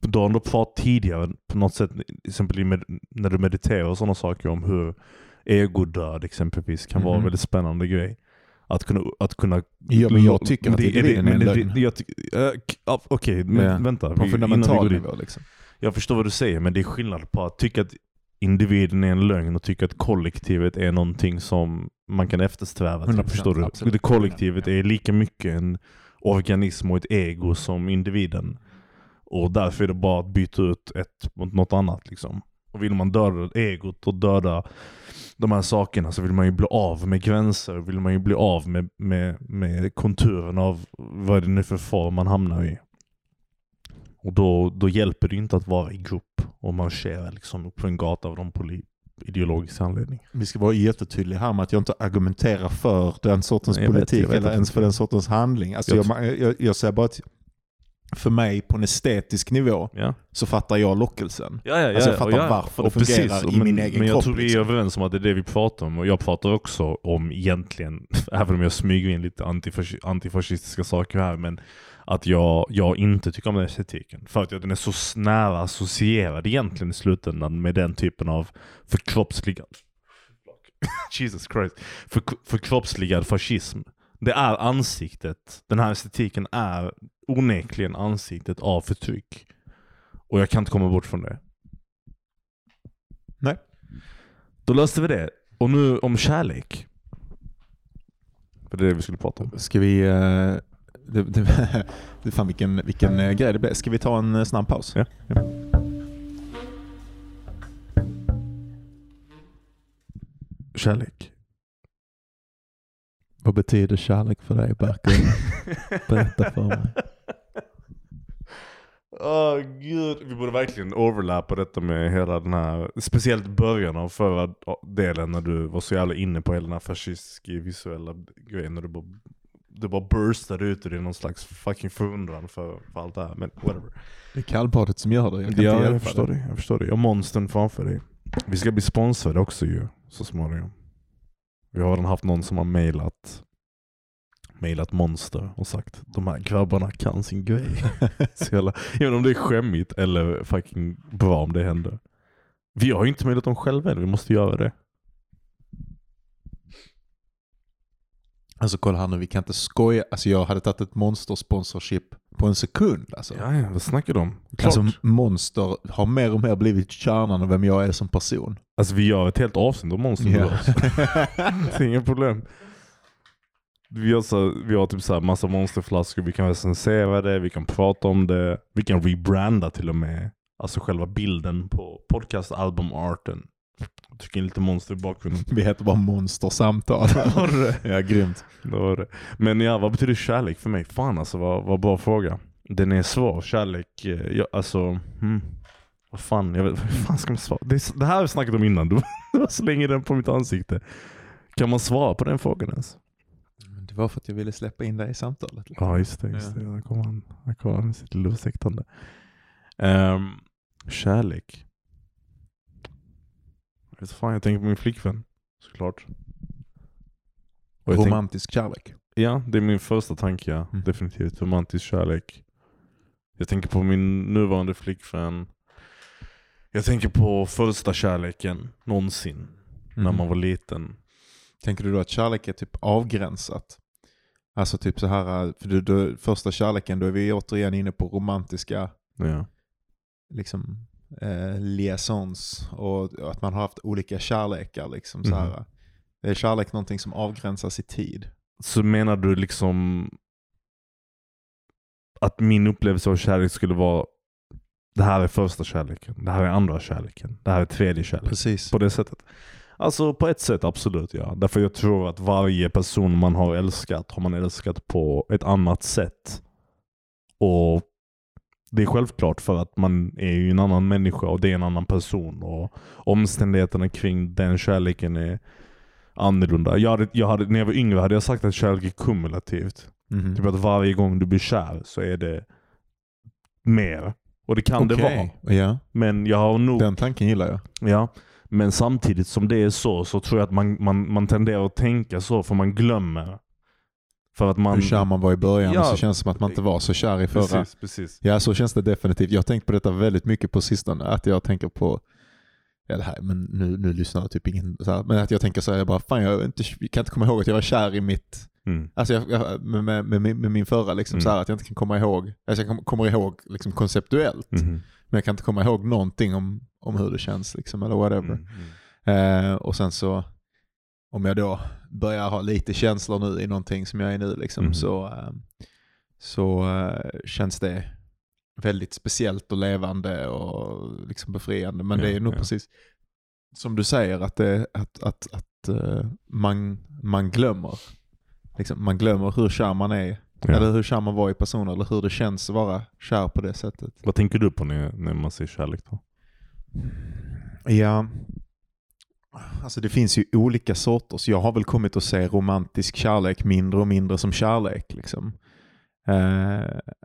du har ändå pratat tidigare på något sätt, till exempel med, när du mediterar och sådana saker om hur egodöd exempelvis kan vara en Mhm. väldigt spännande grej. Att kunna, att kunna Ja, men jag tycker att det- är en det- lögn. jag ty- äh, Okej, men Ja, vänta. På fundamental nivå liksom. Jag förstår vad du säger, men det är skillnad på att tycka att individen är en lögn och tycka att kollektivet är någonting som man kan eftersträva. 100%, Typ, förstår du? absolut. Det kollektivet är lika mycket en organism och ett ego som individen. Och därför är det bara att byta ut ett mot något annat. Liksom. Och vill man döda egot och döda de här sakerna så vill man ju bli av med gränser. Vill man ju bli av med, med, med konturen av vad är det nu för form man hamnar i. Och då, då hjälper det inte att vara i grupp och marschera liksom upp på en gata av någon ideologisk anledning. Vi ska vara jättetydliga här med att jag inte argumenterar för den sortens jag politik vet eller ens för den sortens handling. Alltså Jag jag, jag, jag säger bara att för mig på en estetisk nivå Ja, så fattar jag lockelsen. ja, ja. Alltså, jag fattar varför det fungerar i men, min egen Men jag kropp, tror vi är liksom. överens om att det är det vi pratar om. Och jag pratar också om egentligen, även om jag smyger in lite antifasci- antifascistiska saker här, men att jag, jag inte tycker om den estetiken. För att den är så nära associerad egentligen i slutändan med den typen av förkroppsligad Jesus Christ. För, förkroppsligad fascism. Det är ansiktet. Den här estetiken är onekligen ansiktet av förtryck. Och jag kan inte komma bort från det. Nej. Då löste vi det. Och nu om kärlek. För det är det vi skulle prata om. Ska vi... eh, Det, det, det, fan vilken, vilken eh, grej det blev. Ska vi ta en eh, snabb paus? Ja. Kärlek. Vad betyder kärlek för dig Berkel? Berätta för mig. Åh gud. Vi borde verkligen overlappa detta med hela den här, speciellt början av förra delen när du var så jävla inne på hela den här fascistiska visuella grejen. När du bara, du bara burstade ut ur det någon slags fucking förundran för, för allt det här. Men whatever. Det är kallbadet som gör det. Jag kan ja, inte hjälpa jag förstår det. Jag förstår det. Jag har monstern framför dig. Vi ska bli sponsrade också ju, så småningom. Vi har redan haft någon som har mailat mailat monster och sagt de här grabbarna kan sin grej. så jävla, om det är skämmigt eller fucking bra om det händer. Vi har ju inte mailat dem själva än, vi måste göra det. Alltså kolla här nu, vi kan inte skoja. Alltså jag hade tagit ett monster-sponsorship på en sekund. Alltså. Ja, ja, vad snackar du om? Klart. Alltså monster har mer och mer blivit kärnan av vem jag är som person. Alltså, vi gör ett helt avsnitt om monster. Ja. det är inga problem. Vi har, så, vi har typ så här massa monsterflaskor, vi kan recensera det, vi kan prata om det, vi kan rebranda till och med. Alltså själva bilden på podcast-albumarten. Trycka in lite monster i bakgrunden. Vi heter bara monstersamtal. Ja, grymt. Det var det. Men ja, vad betyder kärlek för mig? Fan alltså, vad, vad bra fråga. Den är svår. Kärlek, eh, ja, alltså, hmm. vad fan, jag vet, vad fan ska man svara? Det, det här har vi snackat om innan, du slänger den på mitt ansikte. Kan man svara på den frågan ens? Det var för att jag ville släppa in dig i samtalet. Ja just det, just Ja. det. Där han. Där kommer han med sitt luftsäktande. Um, kärlek. Vet fan, jag tänker på min flickvän. Såklart. Och jag tänk, Romantisk kärlek. ja, det är min första tanke. Ja. Mm. Definitivt. Romantisk kärlek. Jag tänker på min nuvarande flickvän. Jag tänker på första kärleken någonsin. När Mhm. man var liten. Tänker du då att kärlek är typ avgränsat? Alltså typ så här, för du, du, första kärleken, då är vi återigen inne på romantiska Ja. liksom, eh, liaisons och att man har haft olika kärlekar. Liksom, så här. Är kärlek någonting som avgränsas i tid? Så menar du liksom att min upplevelse av kärlek skulle vara det här är första kärleken, det här är andra kärleken, det här är tredje kärleken. Precis. På det sättet. Alltså på ett sätt absolut ja. Därför jag tror att varje person man har älskat har man älskat på ett annat sätt. Och det är självklart för att man är ju en annan människa och det är en annan person. Och omständigheterna kring den kärleken är annorlunda. Jag hade, jag hade, när jag var yngre hade jag sagt att kärlek är kumulativt. Mhm. Typ att varje gång du blir kär så är det mer. Och det kan det vara. Ja, Men jag har nog... den tanken gillar jag. Ja. Men samtidigt som det är så, så tror jag att man, man, man tenderar att tänka så för man glömmer. För att man... Hur kär man var i början Ja. och så känns det som att man inte var så kär i förra. Precis, precis. Ja, så känns det definitivt. Jag har tänkt på detta väldigt mycket på sistone. Att jag tänker på, ja det här, men nu, nu lyssnar typ ingen, här, men att jag tänker så här, jag bara, fan jag, inte, jag kan inte komma ihåg att jag var kär i mitt, Mm. alltså jag, jag, med, med, med, min- med min förra liksom Mm. så här, att jag inte kan komma ihåg, alltså jag kom- kommer ihåg liksom konceptuellt, Mhm. men jag kan inte komma ihåg någonting om, om hur det känns liksom, eller whatever. Mm. Mm. Eh, och sen så, om jag då börjar ha lite känslor nu i någonting som jag är nu liksom, Mhm. så, eh, så eh, känns det väldigt speciellt och levande och liksom befriande. Men Ja, det är nog ja. precis som du säger, att, det, att, att, att eh, man, man glömmer. Liksom, man glömmer hur kär man är. Ja. Eller hur kär man var i personer, eller hur det känns att vara kär på det sättet. Vad tänker du på när, när man säger kärlek då? Ja, alltså det finns ju olika sorters. Jag har väl kommit att se romantisk kärlek mindre och mindre som kärlek. Liksom. Eh,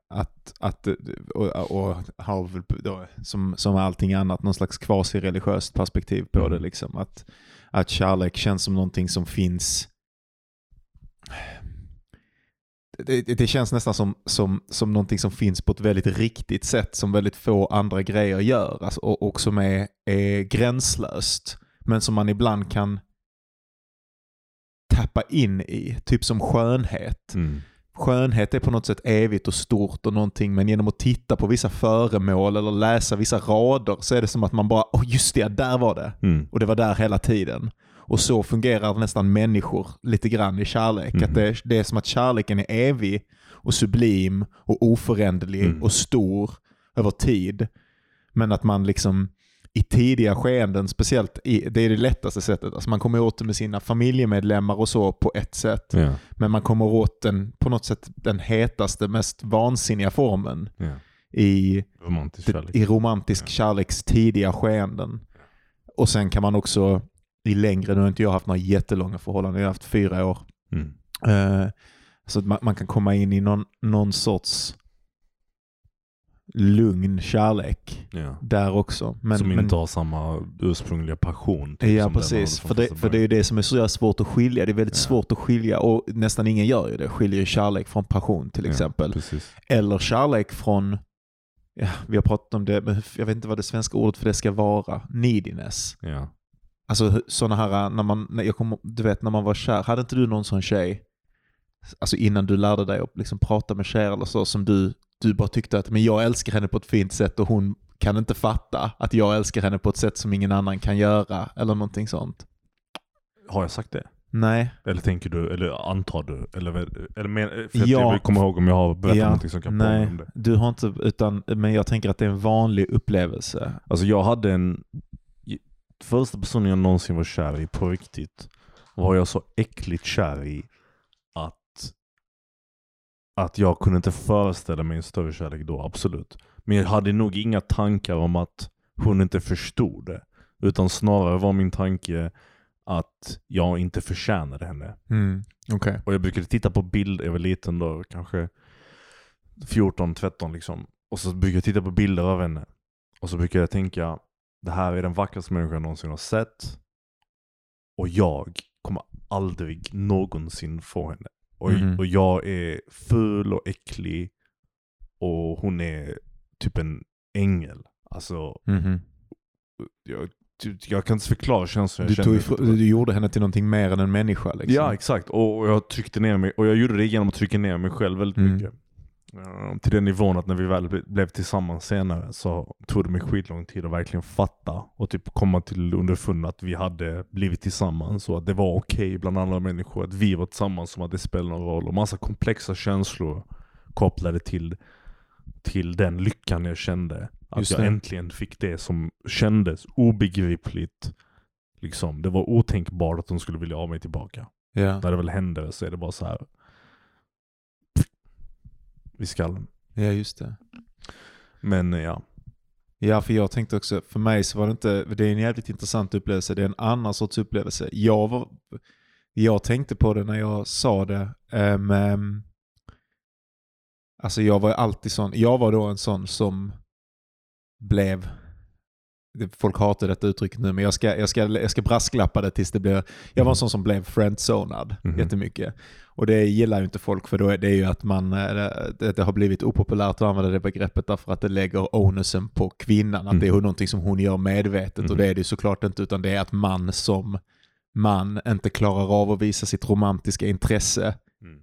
att, att, och, och har väl då, som, som allting annat någon slags quasi-religiöst perspektiv på Mm. det. Liksom. Att, att kärlek känns som någonting som finns det, det- det känns nästan som, som, som någonting som finns på ett väldigt riktigt sätt som väldigt få andra grejer gör alltså, och, och som är, är gränslöst. Men som man ibland kan tappa in i, typ som skönhet. Mm. Skönhet är på något sätt evigt och stort och någonting men genom att titta på vissa föremål eller läsa vissa rader så är det som att man bara, åh just det, där var det. Mm. Och det var där hela tiden. Och så fungerar nästan människor lite grann i kärlek. Mhm. Att det, det är som att kärleken är evig och sublim och oföränderlig Mm. och stor över tid. Men att man liksom i tidiga skeenden, speciellt i, det är det lättaste sättet. Alltså man kommer åt det med sina familjemedlemmar och så på ett sätt. Ja. Men man kommer åt den på något sätt den hetaste, mest vansinniga formen Ja. i Romantisk kärlek. i romantisk kärleks tidiga skeenden. Och sen kan man också i längre, nu har inte jag haft några jättelånga förhållanden, jag har haft fyra år. Mm. Eh, så att man, man kan komma in i någon, någon sorts lugn kärlek Ja. där också. Men, som men, inte har samma ursprungliga passion. typ, Ja precis, för det, för det är ju det som är så svårt att skilja. Det är väldigt Ja. svårt att skilja och nästan ingen gör ju det. Skiljer kärlek från passion till Ja, exempel. Precis. Eller kärlek från, ja, vi har pratat om det, men jag vet inte vad det svenska ordet för det ska vara. Neediness. Ja. Alltså sådana här, när man, när jag kom, du vet när man var kär, hade inte du någon sån tjej, alltså innan du lärde dig att liksom prata med tjejer eller så, som du, du bara tyckte att men jag älskar henne på ett fint sätt och hon kan inte fatta att jag älskar henne på ett sätt som ingen annan kan göra eller någonting sånt. Har jag sagt det? Nej. Eller tänker du, eller antar du? Eller, eller men, för att Ja. jag komma ihåg om jag har berättat Ja, någonting som kan Nej, om det. du har inte, utan, men jag tänker att det är en vanlig upplevelse. Alltså jag hade en... Första personen jag någonsin var kär i på riktigt var jag så äckligt kär i att jag kunde inte föreställa mig en större kärlek då, absolut. Men jag hade nog inga tankar om att hon inte förstod det. Utan snarare var min tanke att jag inte förtjänade henne. Mm. Okej. Och jag brukade titta på bilder, jag var liten då, kanske 14, 13 liksom. Och så brukade jag titta på bilder av henne. Och så brukade jag tänka, det här är den vackraste människan jag någonsin har sett. Och jag kommer aldrig någonsin få henne. Och, Mhm. och jag är ful och äcklig. Och hon är typ en ängel. Alltså, Mhm. jag, jag kan inte förklara känslan jag Du, kände. du gjorde henne till någonting mer än en människa liksom. Ja exakt, och och jag tryckte ner mig, och jag gjorde det genom att trycka ner mig själv väldigt Mm. mycket. Eh, Till den nivån att när vi väl ble- blev tillsammans senare så tog det mig skitlång tid att verkligen fatta och typ komma till underfund att vi hade blivit tillsammans och att det var okej bland andra människor att vi var tillsammans som att det spelade någon roll. Och massa komplexa känslor kopplade till, till den lyckan jag kände. Att Just jag det. äntligen fick det som kändes obegripligt. Liksom, det var otänkbart att de skulle vilja ha mig tillbaka. Ja. När det väl händer så är det bara så här. I skallen. Ja, just det. Men eh, ja. Ja, för jag tänkte också, för mig så var det inte, det är en jävligt intressant upplevelse, det är en annan sorts upplevelse. Jag, var, jag tänkte på det när jag sa det, um, um, alltså jag var alltid sån, jag var då en sån som blev, folk hatar detta uttrycket nu, men jag ska, jag ska, jag ska brasklappa det tills det blir, jag var en sån som blev friendzonad Mhm. jättemycket. Och det gillar ju inte folk för då är det ju att man, eh, det, har blivit opopulärt att använda det begreppet därför att det lägger onusen på kvinnan. Att det är Mm. någonting som hon gör medvetet och Mm. det är det ju såklart inte utan det är att man som man inte klarar av att visa sitt romantiska intresse Mm.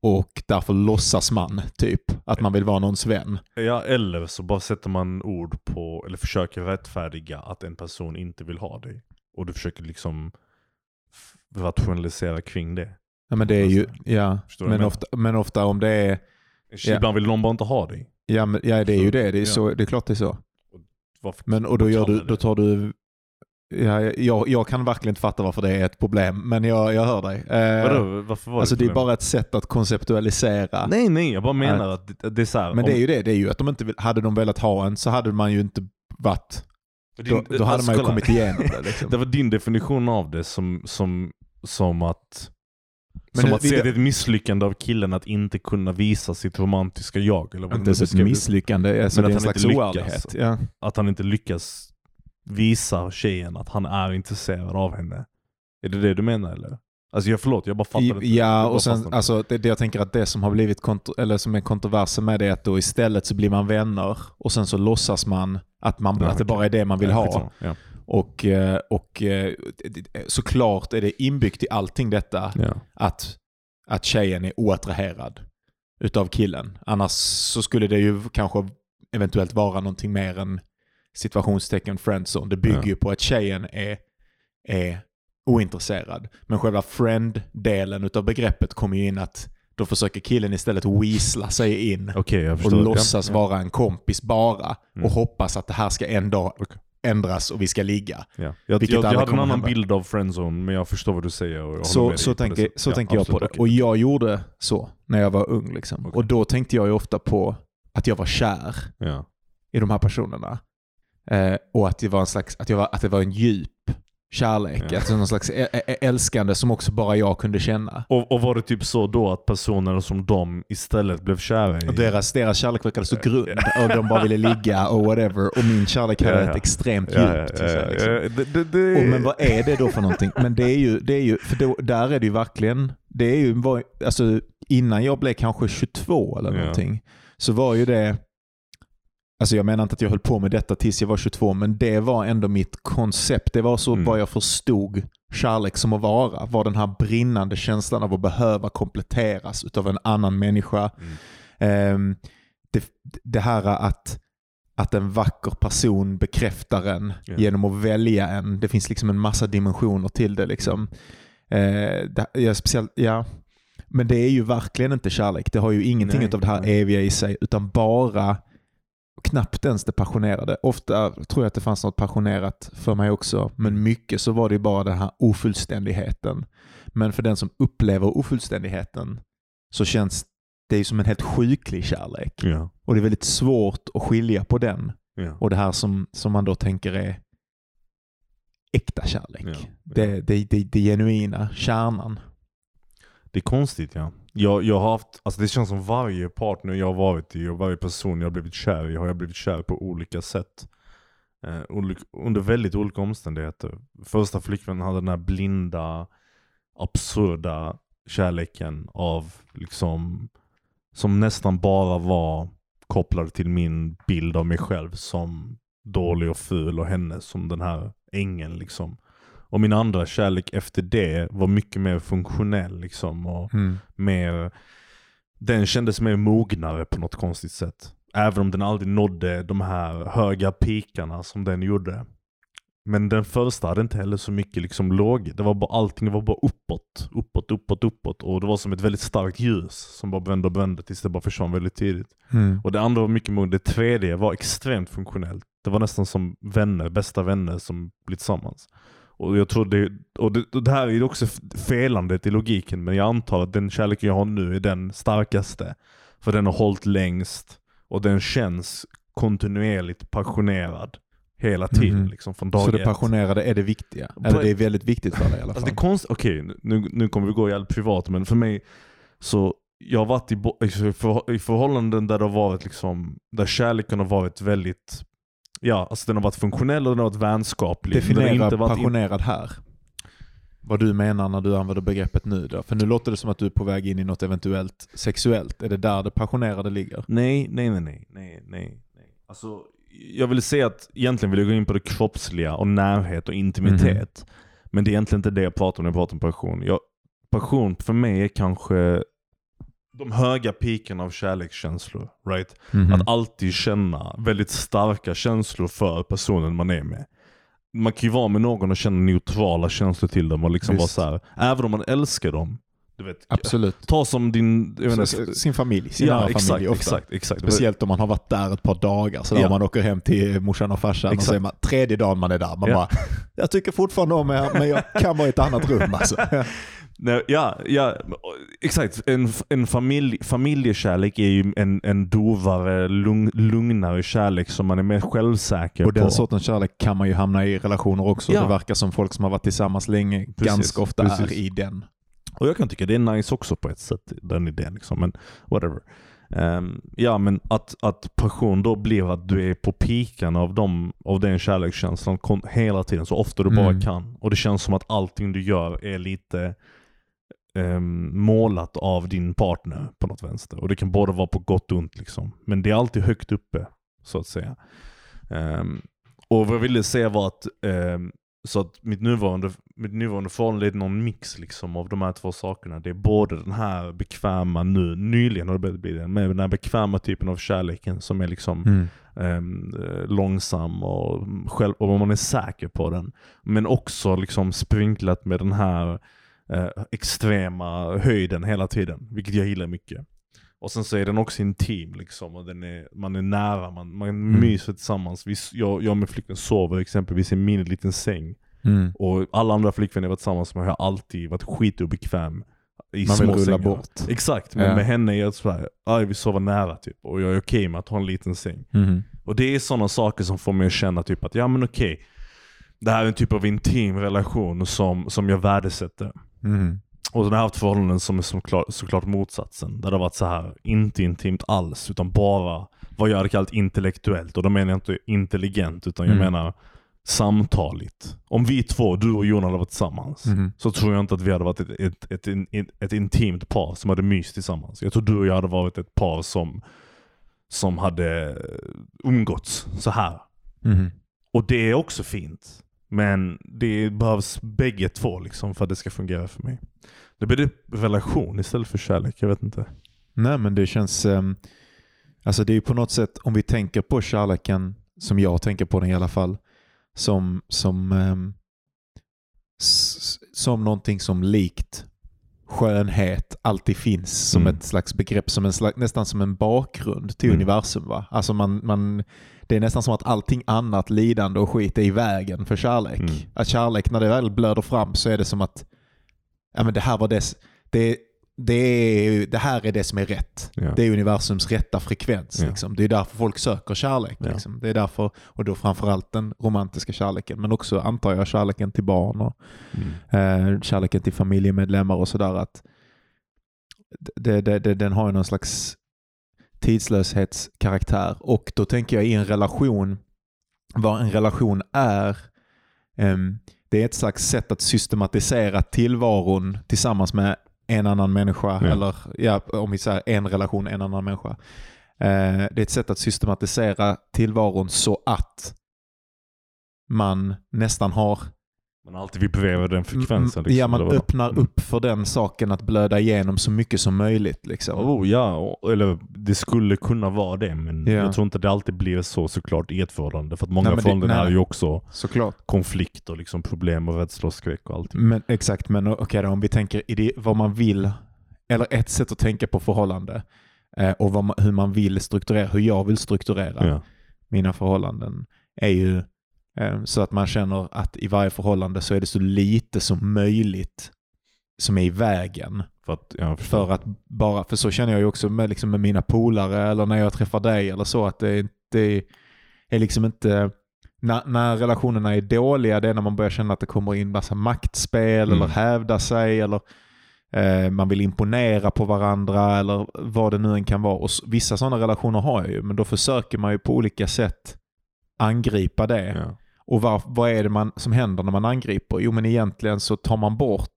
och därför låtsas man typ att man vill vara någons vän. Ja, eller så bara sätter man ord på, eller försöker rättfärdiga att en person inte vill ha dig. Och du försöker liksom rationalisera kring det. Ja men det är ju, ja, vad jag men ofta, men ofta om det är, Ja. Ibland vill någon bara inte ha dig. ja, men, ja det är ju det, det är, Ja. så, det är klart det är så. Varför Men och då, gör du, då det? tar du... Ja, jag, jag kan verkligen inte fatta varför det är ett problem, men jag, jag hör dig. Eh, Vadå? Varför var alltså det är bara ett sätt att konceptualisera. Nej nej, jag bara menar att det, det är så här, men om- det är ju det, det är ju att de inte vill, hade de velat ha en så hade man ju inte varit... för Då, din- då hade alltså, man ju kolla. kommit igenom det. Liksom. Det var din definition av det som, som, som att Men som nu- att se det är ett misslyckande av killen att inte kunna visa sitt romantiska jag. Eller vad inte ens ett det. misslyckande, alltså Men det att han inte lyckas. Ja. Att han inte lyckas visa tjejen att han är intresserad av henne. Är det det du menar eller? Alltså jag förlåt, jag bara fattar inte. Ja, och sen, alltså, det, det jag tänker att det som har blivit eller som är kontroversen med det är att då istället så blir man vänner och sen så låtsas man att, man, Ja, att det bara är det man vill Ja, ha. Ja. Och, eh, och eh, såklart är det inbyggt i allting detta Ja. att, att tjejen är oattraherad utav killen. Annars så skulle det ju kanske eventuellt vara någonting mer än situationstecken friendzone. Det bygger Ja. ju på att tjejen är, är ointresserad. Men själva friend-delen utav begreppet kommer ju in att då försöker killen istället weasla sig in jag och låtsas ja. vara en kompis bara Mm. och hoppas att det här ska en dag Okej. Ändras och vi ska ligga. Ja. Jag, jag, jag hade en annan bild av friendzone, men jag förstår vad du säger. Och Så, så tänker, så Ja, tänker jag på det. okej. Och jag gjorde så när jag var ung. Liksom. Okej. Och då tänkte jag ju ofta på att jag var kär Ja. i de här personerna. Eh, och att det var en slags, att, jag var, att det var en djup kärlek. Ja. Alltså någon slags älskande som också bara jag kunde känna. Och, och var det typ så då att personer som de istället blev kära i? Och deras, deras kärlek verkade så grund och de bara ville ligga och whatever. Och min kärlek hade Ja, ja. ett extremt djup. till sig, liksom. det, det, det, Och men vad är det då för någonting? Men det är ju, det är ju för då, där är det ju verkligen, det är ju, alltså innan jag blev kanske 22 eller någonting, så var ju det, alltså jag menar inte att jag höll på med detta tills jag var 22, men det var ändå mitt koncept. Det var så Mm. vad jag förstod kärlek som att vara, var den här brinnande känslan av att behöva kompletteras utav en annan människa. Mm. Ehm, det, det här att, att en vacker person bekräftar en Ja. genom att välja en. Det finns liksom en massa dimensioner till det. Liksom. Eh, det ja, speciellt, ja. Men det är ju verkligen inte kärlek. Det har ju ingenting Nej, av det här nej. eviga i sig, utan bara knappt ens det passionerade. Ofta tror jag att det fanns något passionerat för mig också, men mycket så var det ju bara den här ofullständigheten. Men för den som upplever ofullständigheten så känns det ju som en helt sjuklig kärlek. Ja, Och det är väldigt svårt att skilja på den ja. och det här som, som man då tänker är äkta kärlek. Ja. Det, det, det, det genuina, kärnan. Det är konstigt ja. Jag, jag har haft, alltså det känns som varje partner jag har varit i och varje person jag har blivit kär i har jag blivit kär på olika sätt. Eh, olik, under väldigt olika omständigheter. Första flickvännen hade den här blinda, absurda kärleken av liksom som nästan bara var kopplad till min bild av mig själv som dålig och ful och henne som den här ängeln liksom. Och min andra kärlek efter det var mycket mer funktionell liksom. Och mer, den kändes mer mognare på något konstigt sätt. Även om den aldrig nådde de här höga pikarna som den gjorde. Men den första hade inte heller så mycket liksom låg. Det var bara, allting var bara uppåt, uppåt, uppåt, uppåt. Och det var som ett väldigt starkt ljus som bara vände och vände tills det bara försvann väldigt tidigt. Mm. Och det andra var mycket mognare. Det tredje var extremt funktionellt. Det var nästan som vänner, bästa vänner som blir tillsammans. Och jag tror det, och det, och det här är också felandet i logiken, men jag antar att den kärleken jag har nu är den starkaste. För den har hållit längst. Och den känns kontinuerligt passionerad hela tiden. Mhm. Liksom, från dag Så det passionerade är det viktiga? Eller det är väldigt viktigt för dig i alla fall? Alltså det är konst... Okej, nu, nu kommer vi gå jävligt privat, men för mig så jag har varit i, i förhållanden där det har varit liksom, där kärleken har varit väldigt, ja alltså den har varit funktionell och den har varit vänskaplig. Definiera inte varit passionerad här. Vad du menar när du använder begreppet nu då? För nu låter det som att du är på väg in i något eventuellt sexuellt. Är det där det passionerade ligger? Nej, nej, nej, nej, nej, nej. Alltså, jag vill säga att egentligen vill jag gå in på det kroppsliga och närhet och intimitet. Men det är egentligen inte det jag pratar om när jag pratar om passion. Jag, passion för mig är kanske de höga piken av kärlekskänslor. Right? Mhm. Att alltid känna väldigt starka känslor för personen man är med. Man kan ju vara med någon och känna neutrala känslor till dem och liksom vara så här, även om man älskar dem. Du vet, Absolut. ta som din... Inte, Sin familj, sin ja, exakt, familj exakt, exakt. Speciellt om man har varit där ett par dagar. Så Ja. man åker hem till morsan och farsan och Exakt. så är man tredje dagen man är där. Man Ja. bara, jag tycker fortfarande om er men jag kan vara i ett annat rum alltså. Nej, ja, ja, exakt. En, en familj, familjekärlek är ju en, en dovare, lugn, lugnare kärlek som man är mer självsäker Och den på. sortens kärlek kan man ju hamna i relationer också. Ja. Det verkar som folk som har varit tillsammans länge ganska ofta precis. är i den. Och jag kan tycka det är nice också på ett sätt, den idén. Liksom. Men whatever. Ehm, ja, men att, att passion då blir att du är på pikan av, dem, av den kärlekskänslan hela tiden, så ofta du bara Mm. kan. Och det känns som att allting du gör är lite ehm, målat av din partner på något vänster. Och det kan både vara på gott och ont liksom. Men det är alltid högt uppe, så att säga. Ehm, och vad jag ville säga var att ehm, så att mitt nuvarande, mitt nuvarande förhållande är någon mix liksom av de här två sakerna. Det är både den här bekväma nu, nyligen har det börjat bli det, men den här bekväma typen av kärleken som är liksom Mm. ehm, eh, långsam och, själv, och man är säker på den. Men också liksom sprinklat med den här eh, extrema höjden hela tiden, vilket jag gillar mycket. Och sen så är den också intim liksom, och den är, man är nära, man, man Mm. myser tillsammans. Vi, jag, jag och min flickvän sover exempelvis i en mini liten säng. Mm. Och alla andra flickvänner jag varit tillsammans med har alltid varit skitobekväm i Man vill rulla sängar. bort. Exakt, men Ja. med henne är jag såhär, "Aj, vi sover nära typ. Och jag är okej med att ha en liten säng. Mm. Och det är sådana saker som får mig att känna typ att, ja men okej. Det här är en typ av intim relation som, som jag värdesätter. Mm. Och sen har jag haft förhållanden som är såklart, såklart motsatsen. Där det har varit så här inte intimt alls, utan bara vad jag hade kallat intellektuellt. Och då menar jag inte intelligent, utan jag Mm. menar samtaligt. Om vi två, du och Jon hade varit tillsammans, Mm. så tror jag inte att vi hade varit ett, ett, ett, ett, ett intimt par som hade myst tillsammans. Jag tror du och jag hade varit ett par som, som hade umgåtts så här. Mm. Och det är också fint. Men det behövs bägge två liksom för att det ska fungera för mig. Det blir relation istället för kärlek, jag vet inte. Nej men det känns, ehm, alltså det är ju på något sätt, om vi tänker på kärleken, som jag tänker på den i alla fall, som, som, s- som någonting som likt skönhet alltid finns som Mm. ett slags begrepp, som en slags, nästan som en bakgrund till Mm. universum. Va? Alltså man, man, det är nästan som att allting annat lidande och skit är i vägen för kärlek. Mm. Att kärlek, när det väl blöder fram så är det som att ja, men det här var dess, det, det, är, det här är det som är rätt. Ja. Det är universums rätta frekvens. Ja. Liksom. Det är därför folk söker kärlek. Ja. Liksom. Det är därför, och då framförallt den romantiska kärleken, men också antar jag kärleken till barn och Mm. eh, kärleken till familjemedlemmar och sådär. att det, det, det, Den har ju någon slags tidslöshetskaraktär och då tänker jag i en relation, vad en relation är, ehm, det är ett slags sätt att systematisera tillvaron tillsammans med en annan människa, Ja. eller ja, om vi säger en relation, en annan människa. Eh, det är ett sätt att systematisera tillvaron så att man nästan har Man alltid vibrerar den frekvensen. Mm, ja, man eller vadå? öppnar Mm. upp för den saken att blöda igenom så mycket som möjligt. Liksom. Oh, ja, eller det skulle kunna vara det, men Ja. jag tror inte det alltid blir så såklart i ett förhållande. För att många Nej, förhållanden är ju också Såklart. konflikt och liksom problem och rädsla och skräck och allting. Men, exakt, men okej då, om vi tänker i det, vad man vill, eller ett sätt att tänka på förhållande eh, och vad man, hur man vill strukturera, hur jag vill strukturera Ja. mina förhållanden är ju så att man känner att i varje förhållande så är det så lite som möjligt som är i vägen. För att, ja. För att bara, för så känner jag ju också med, liksom med mina polare eller när jag träffar dig eller så att det, det är liksom inte, när, när relationerna är dåliga det är när man börjar känna att det kommer in massa maktspel Mm. eller hävda sig eller eh, man vill imponera på varandra eller vad det nu än kan vara. Och vissa sådana relationer har jag ju men då försöker man ju på olika sätt angripa det. Ja. Och vad, vad är det man, som händer när man angriper? Jo men egentligen så tar man bort,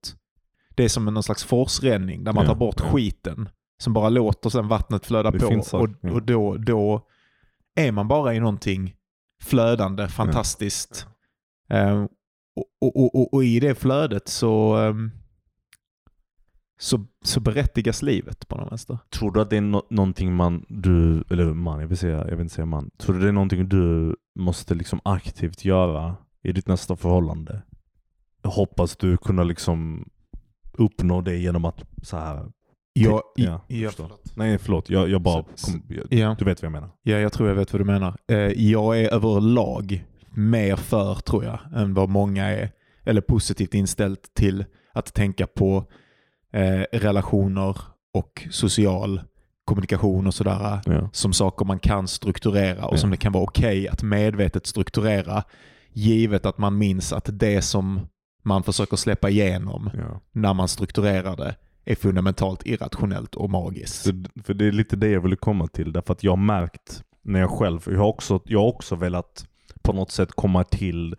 det är som någon slags forsränning där man tar bort skiten som bara låter sen vattnet flöda Det på. så, och och då, då är man bara i någonting flödande, fantastiskt. Ehm, och, och, och, och, i det flödet så, ehm, så, så berättigas livet på något vänster. Tror du att det är no- någonting man, du, eller man, jag vill, säga, jag vill inte säga man. Tror du det är någonting du måste liksom aktivt göra i ditt nästa förhållande? Jag hoppas du kunna liksom uppnå det genom att så här. Jag, ja, ja, förlåt. Nej förlåt, jag, jag bara, kom, jag, Ja. du vet vad jag menar. Ja, jag tror jag vet vad du menar. Eh, Jag är överlag mer för, tror jag, än vad många är. Eller positivt inställd till att tänka på eh, relationer och social kommunikation och sådär Ja. som saker man kan strukturera och Ja. som det kan vara okej att medvetet strukturera givet att man minns att det som man försöker släppa igenom Ja. när man strukturerar det är fundamentalt irrationellt och magiskt. För, för det är lite det jag ville komma till. Därför att jag har märkt när jag själv, jag har också, jag har också velat på något sätt komma till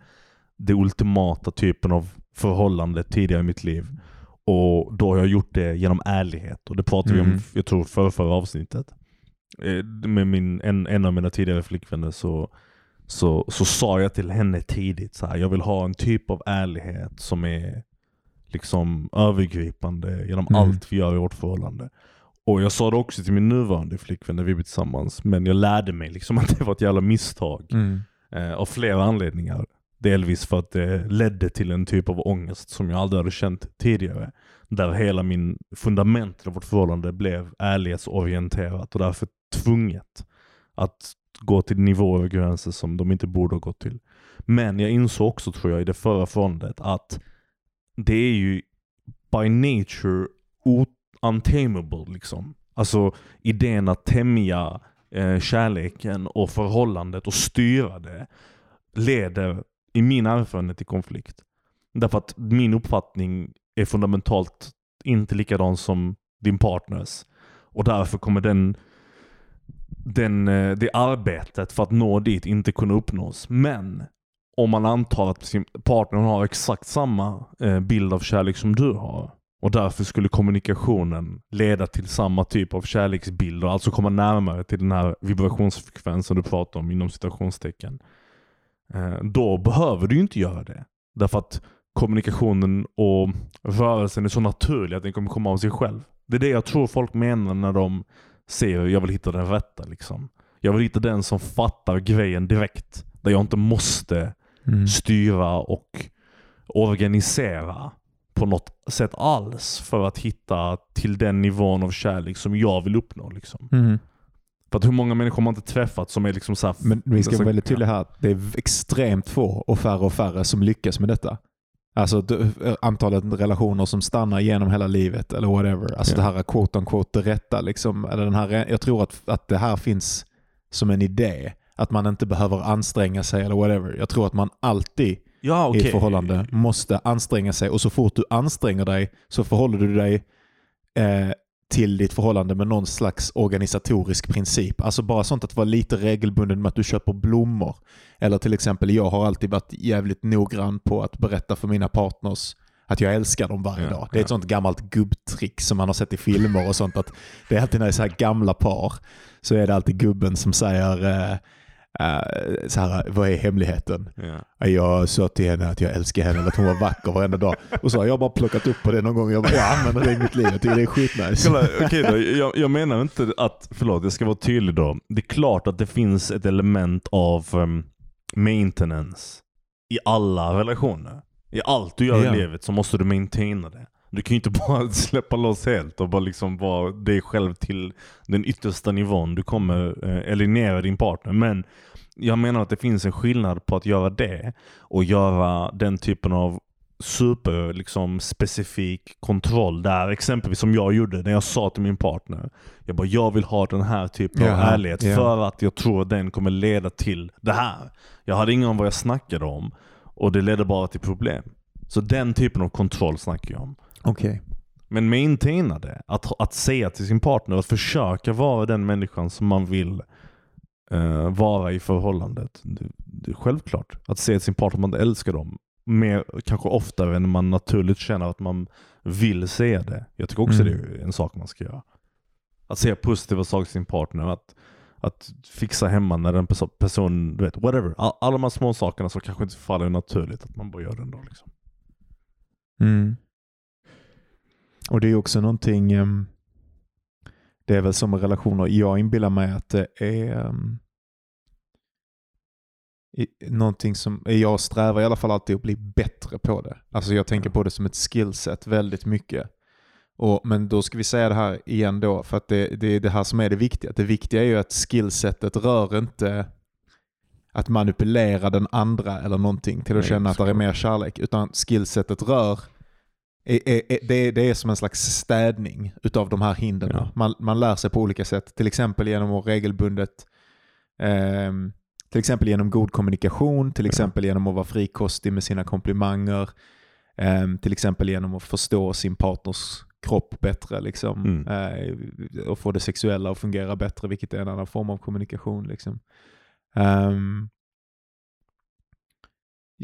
det ultimata typen av förhållande tidigare i mitt liv. Och då har jag gjort det genom ärlighet. Och det pratade vi om, Mm. jag tror, för förra avsnittet. Eh, Med min, en, en av mina tidigare flickvänner så, så, så sa jag till henne tidigt så här, jag vill ha en typ av ärlighet som är liksom övergripande genom Mm. allt vi gör i vårt förhållande. Och jag sa det också till min nuvarande flickvän när vi blev tillsammans, men jag lärde mig liksom att det var ett jävla misstag. Mm. Eh, av flera anledningar. Delvis för att det ledde till en typ av ångest som jag aldrig hade känt tidigare. Där hela min fundament i vårt förhållande blev ärlighetsorienterat och därför tvunget att gå till nivåer och gränser som de inte borde ha gått till. Men jag insåg också tror jag i det förra förhållandet att det är ju by nature untamable liksom. Alltså idén att tämja eh, kärleken och förhållandet och styra det leder i min erfarenhet i konflikt. Därför att min uppfattning är fundamentalt inte likadan som din partners. Och därför kommer den, den, eh, det arbetet för att nå dit inte kunna uppnås. Men om man antar att sin partner har exakt samma eh, bild av kärlek som du har och därför skulle kommunikationen leda till samma typ av kärleksbild och alltså komma närmare till den här vibrationsfrekvensen du pratar om inom citationstecken. Eh, då behöver du inte göra det. Därför att kommunikationen och rörelsen är så naturlig att den kommer komma av sig själv. Det är det jag tror folk menar när de säger jag vill hitta den rätta. Liksom. Jag vill hitta den som fattar grejen direkt. Där jag inte måste Mm. styra och organisera på något sätt alls för att hitta till den nivån av kärlek som jag vill uppnå. Liksom. Mm. För att hur många människor man inte träffat som är liksom så här, Men vi ska alltså, vara väldigt tydliga här. Det är extremt få och färre och färre som lyckas med detta. Alltså d- antalet relationer som stannar genom hela livet eller whatever. Alltså Ja. det här quote on quote det rätta. Liksom, eller den här, jag tror att, att det här finns som en idé. Att man inte behöver anstränga sig eller whatever. Jag tror att man alltid Ja, i okej. ett förhållande måste anstränga sig och så fort du anstränger dig så förhåller du dig eh, till ditt förhållande med någon slags organisatorisk princip. Alltså bara sånt att vara lite regelbunden med att du köper blommor. Eller till exempel, jag har alltid varit jävligt noggrann på att berätta för mina partners att jag älskar dem varje Ja, dag. Det är ett ja. sånt gammalt gubbtrick som man har sett i filmer och sånt. att Det är alltid när det är så här gamla par så är det alltid gubben som säger eh, så här, vad är hemligheten? Ja. Jag sa till henne att jag älskar henne, att hon var vacker varenda dag. Och så har jag bara plockat upp på det någon gång jag bara, jag använder det i mitt liv. Jag tycker det är skitnice. Kolla, okej då. Jag, jag menar inte att, förlåt jag ska vara tydlig då. Det är klart att det finns ett element av um, maintenance i alla relationer. I allt du gör Ja. i livet så måste du maintaina det. Du kan ju inte bara släppa loss helt och bara liksom vara dig själv till den yttersta nivån. Du kommer eh, eliminera din partner. Men jag menar att det finns en skillnad på att göra det och göra den typen av super liksom, specifik kontroll. Där exempelvis som jag gjorde när jag sa till min partner. Jag bara, jag vill ha den här typen av Jaha, ärlighet ja. för att jag tror att den kommer leda till det här. Jag hade ingen om vad jag snackade om och det ledde bara till problem. Så den typen av kontroll snackar jag om. Okej. Men maintaina det. Att, att säga till sin partner, att försöka vara den människan som man vill eh, vara i förhållandet. Det, det är självklart. Att säga till sin partner att man älskar dem. Mer, kanske oftare än man naturligt känner att man vill säga det. Jag tycker också Mm. det är en sak man ska göra. Att säga positiva saker till sin partner. Att, att fixa hemma när den perso- personen, du vet, whatever. All, alla de här små sakerna som kanske inte faller naturligt. Att man bara gör det ändå. Liksom. Mm. Och det är också någonting, ehm, det är väl som relationer, jag inbillar mig att det är ehm, någonting som, jag strävar i alla fall alltid att bli bättre på det. Alltså jag tänker på det som ett skillset väldigt mycket. Och, men då ska vi säga det här igen då, för att det, det är det här som är det viktiga. Det viktiga är ju att skillsetet rör inte att manipulera den andra eller någonting till att Nej, känna att det är mer kärlek. Utan skillsetet rör är, är, är, det, är, det är som en slags städning utav de här hindren. Ja. Man, man lär sig på olika sätt. Till exempel genom att regelbundet ehm, till exempel genom god kommunikation, till exempel genom att vara frikostig med sina komplimanger, ehm, till exempel genom att förstå sin partners kropp bättre liksom, Mm. eh, och få det sexuella att fungera bättre, vilket är en annan form av kommunikation. Liksom. Ehm,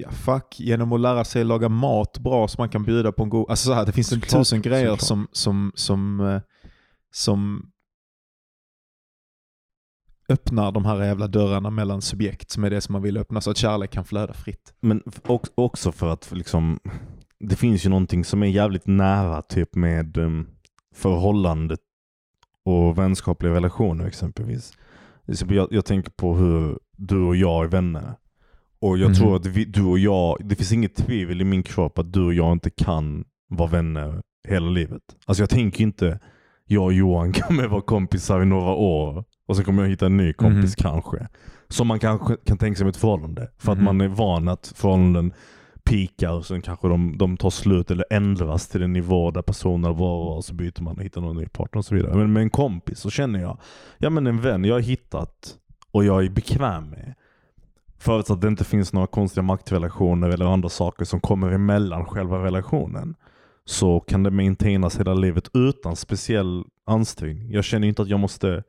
Ja, fuck. Genom att lära sig laga mat bra så man kan bjuda på en god... Alltså så här, det finns en tusen grejer såklart. som, som, som, eh, som öppnar de här jävla dörrarna mellan subjekt som är det som man vill öppna så att kärlek kan flöda fritt. Men också för att liksom, det finns ju någonting som är jävligt nära typ med um, förhållandet och vänskapliga relationer exempelvis. Exempel Jag, jag tänker på hur du och jag är vänner. Och jag Mhm. tror att vi, du och jag, det finns inget tvivel i min kropp att du och jag inte kan vara vänner hela livet. Alltså jag tänker inte, jag och Johan kommer vara kompisar i några år och sen kommer jag hitta en ny kompis kanske. Som man kanske kan tänka sig med ett förhållande. För att Mhm. man är van att förhållanden pikar och sen kanske de, de tar slut eller ändras till en nivå där personer var och så byter man och hittar någon ny partner och så vidare. Men med en kompis så känner jag, ja men en vän jag har hittat och jag är bekväm med. Förutsatt att det inte finns några konstiga maktrelationer eller andra saker som kommer emellan själva relationen. Så kan det maintainas hela livet utan speciell ansträngning. Jag känner inte att jag måste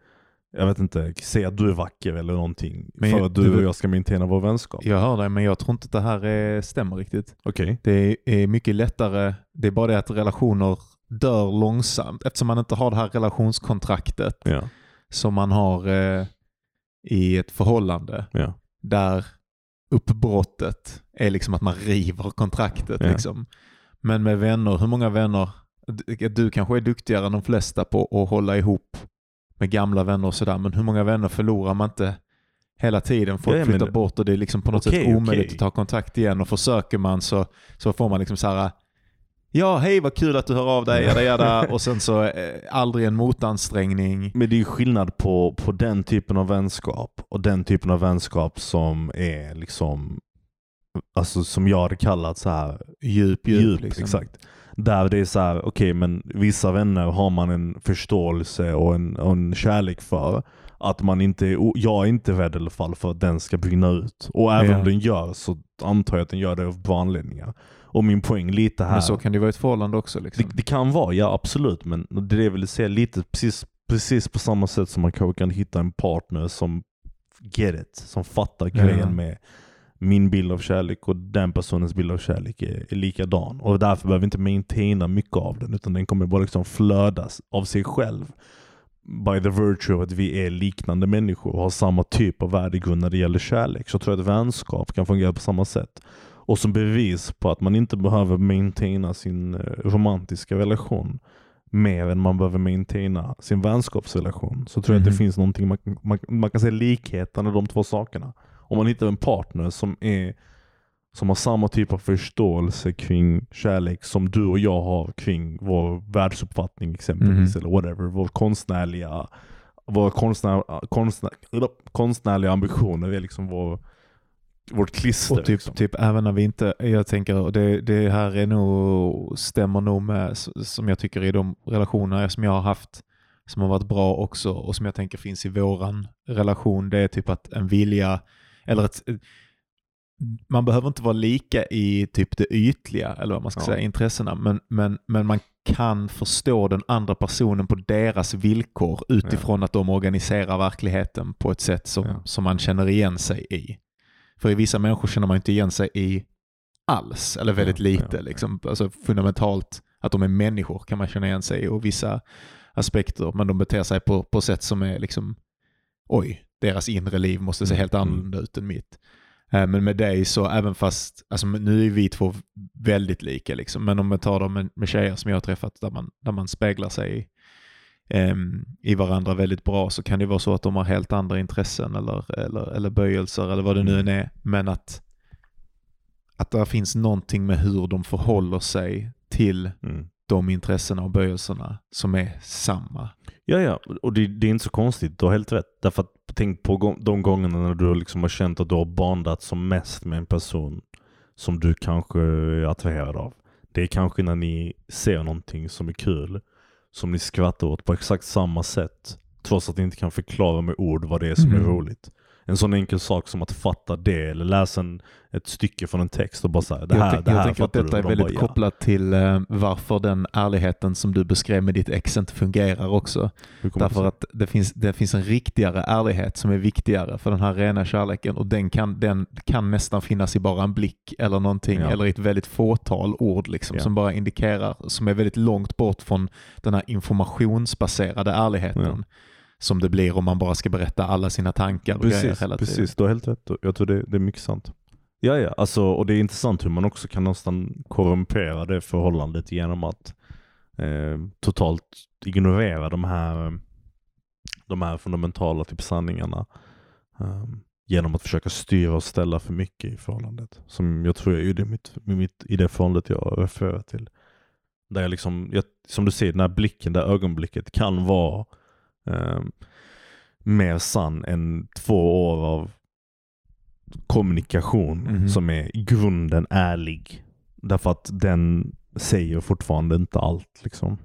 jag vet inte, säga att du är vacker eller någonting Men för att du du- och jag ska maintaina vår vänskap. Jag hör dig men jag tror inte att det här är, stämmer riktigt. Okej. Det är mycket lättare, det är bara det att relationer dör långsamt eftersom man inte har det här relationskontraktet Ja. som man har eh, i ett förhållande. Ja. Där uppbrottet är liksom att man river kontraktet. Ja. Liksom. Men med vänner, hur många vänner, du, du kanske är duktigare än de flesta på att hålla ihop med gamla vänner och sådär, men hur många vänner förlorar man inte hela tiden? Folk Ja, flyttar bort och det är liksom på något Okej, sätt omöjligt okej. att ta kontakt igen och försöker man så, så får man liksom så här Ja, hej vad kul att du hör av dig, jada, jada. och sen så eh, aldrig en motansträngning. Men det är ju skillnad på, på den typen av vänskap och den typen av vänskap som är liksom Alltså som jag hade kallat så här Djup, djup. djup. liksom. Exakt. Där det är så här, okej men vissa vänner har man en förståelse och en, och en kärlek för. Att man inte, jag är inte rädd i alla fall för att den ska brinna ut. Och även Ja. om den gör så antar jag att den gör det av bra anledningar. Och min poäng lite här. Men så kan det vara i ett förhållande också. Liksom. Det, det kan vara, ja absolut. Men det är vill säga lite precis, precis på samma sätt som man kanske kan hitta en partner som get it. Som fattar Ja. grejen med min bild av kärlek och den personens bild av kärlek är, är likadan. Och därför behöver vi inte maintaina mycket av den. Utan den kommer bara liksom flödas av sig själv. By the virtue of att vi är liknande människor och har samma typ av värdegrund när det gäller kärlek. Så tror jag att vänskap kan fungera på samma sätt. Och som bevis på att man inte behöver maintaina sin eh, romantiska relation mer än man behöver maintaina sin vänskapsrelation. Så tror jag att Mhm. det finns någonting man, kan- man, man kan se likheten i de två sakerna. Om man hittar en partner som är som har samma typ av förståelse kring kärlek som du och jag har kring vår världsuppfattning exempelvis. Mhm. Eller whatever. Vår konstnärliga, våra konstnär, konstnär, konstnärliga ambitioner är liksom vår vårt klister. Och typ, liksom. typ även när vi inte, jag tänker, det, det här är nog, stämmer nog med som jag tycker i de relationer som jag har haft som har varit bra också och som jag tänker finns i våran relation. Det är typ att en vilja, eller ett, man behöver inte vara lika i typ det ytliga eller vad man ska Ja. säga, intressena, men, men, men man kan förstå den andra personen på deras villkor utifrån att de organiserar verkligheten på ett sätt som, Ja. som man känner igen sig i. För i vissa människor känner man inte igen sig i alls, eller väldigt lite. ja. Liksom. Alltså fundamentalt, att de är människor kan man känna igen sig i och vissa aspekter, men de beter sig på, på sätt som är liksom, oj, deras inre liv måste se Mm, helt mm. annorlunda ut än mitt. Eh, Men med dig så även fast, alltså nu är vi två väldigt lika liksom, men om man tar dem med, med tjejer som jag har träffat där man, där man speglar sig i, ehm, i varandra väldigt bra så kan det vara så att de har helt andra intressen eller, eller, eller böjelser eller vad det nu än är. Men att, att det finns någonting med hur de förhåller sig till Mm. de intressena och böjelserna som är samma. Ja, ja. Och det, det är inte så konstigt. Du har helt rätt. Därför att tänk på de gångerna när du liksom har känt att du har bandat som mest med en person som du kanske är attraherad av. Det är kanske när ni ser någonting som är kul, som ni skrattar åt på exakt samma sätt. Trots att ni inte kan förklara med ord vad det är som är Mm. roligt. En sån enkel sak som att fatta det eller läsa en, ett stycke från en text och bara säga det jag här, tänk- det jag här tänker att detta du. är de väldigt bara, ja. kopplat till eh, varför den ärligheten som du beskrev med ditt ex inte fungerar också. Därför att det finns, det finns en riktigare ärlighet som är viktigare för den här rena kärleken och den kan, den kan nästan finnas i bara en blick eller någonting Ja. eller i ett väldigt fåtal ord liksom, Ja. som bara indikerar, som är väldigt långt bort från den här informationsbaserade ärligheten. Som det blir om man bara ska berätta alla sina tankar och grejer Precis, hela tiden. precis. Du har helt rätt. Jag tror det, det är mycket sant. Ja, ja. Alltså, och det är intressant hur man också kan nästan korrumpera det förhållandet genom att eh, totalt ignorera de här, de här fundamentala typ sanningarna. eh, genom att försöka styra och ställa för mycket i förhållandet. Som jag tror är i det, mitt, mitt, i det förhållandet jag refererar till. Där jag liksom, jag, som du säger, den här blicken, det här ögonblicket kan vara eh, mer sann än två år av kommunikation Mhm. som är i grunden ärlig. Därför att den säger fortfarande inte allt. Liksom.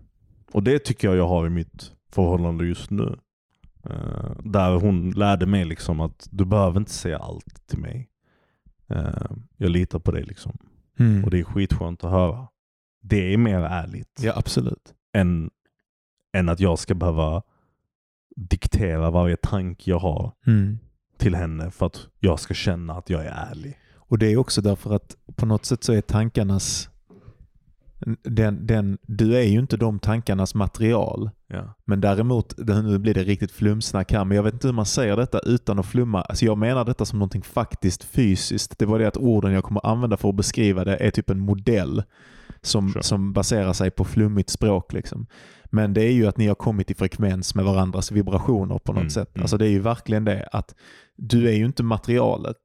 Och det tycker jag jag har i mitt förhållande just nu. Eh, där hon lärde mig liksom att du behöver inte säga allt till mig. Eh, jag litar på dig liksom. Mm. Och det är skitskönt att höra. Det är mer ärligt Ja, absolut. än, än att jag ska behöva diktera varje tanke jag har Mm. till henne för att jag ska känna att jag är ärlig. Och det är också därför att på något sätt så är tankarnas den, den, du är ju inte de tankarnas material. Ja. Men däremot, nu blir det riktigt flumsnack här, men jag vet inte hur man säger detta utan att flumma. Alltså jag menar detta som någonting faktiskt fysiskt. Det var det att orden jag kommer använda för att beskriva det är typ en modell som, Sure. som baserar sig på flummigt språk. Liksom. Men det är ju att ni har kommit i frekvens med varandras vibrationer på något Mm, sätt. mm. Alltså det är ju verkligen det att du är ju inte materialet.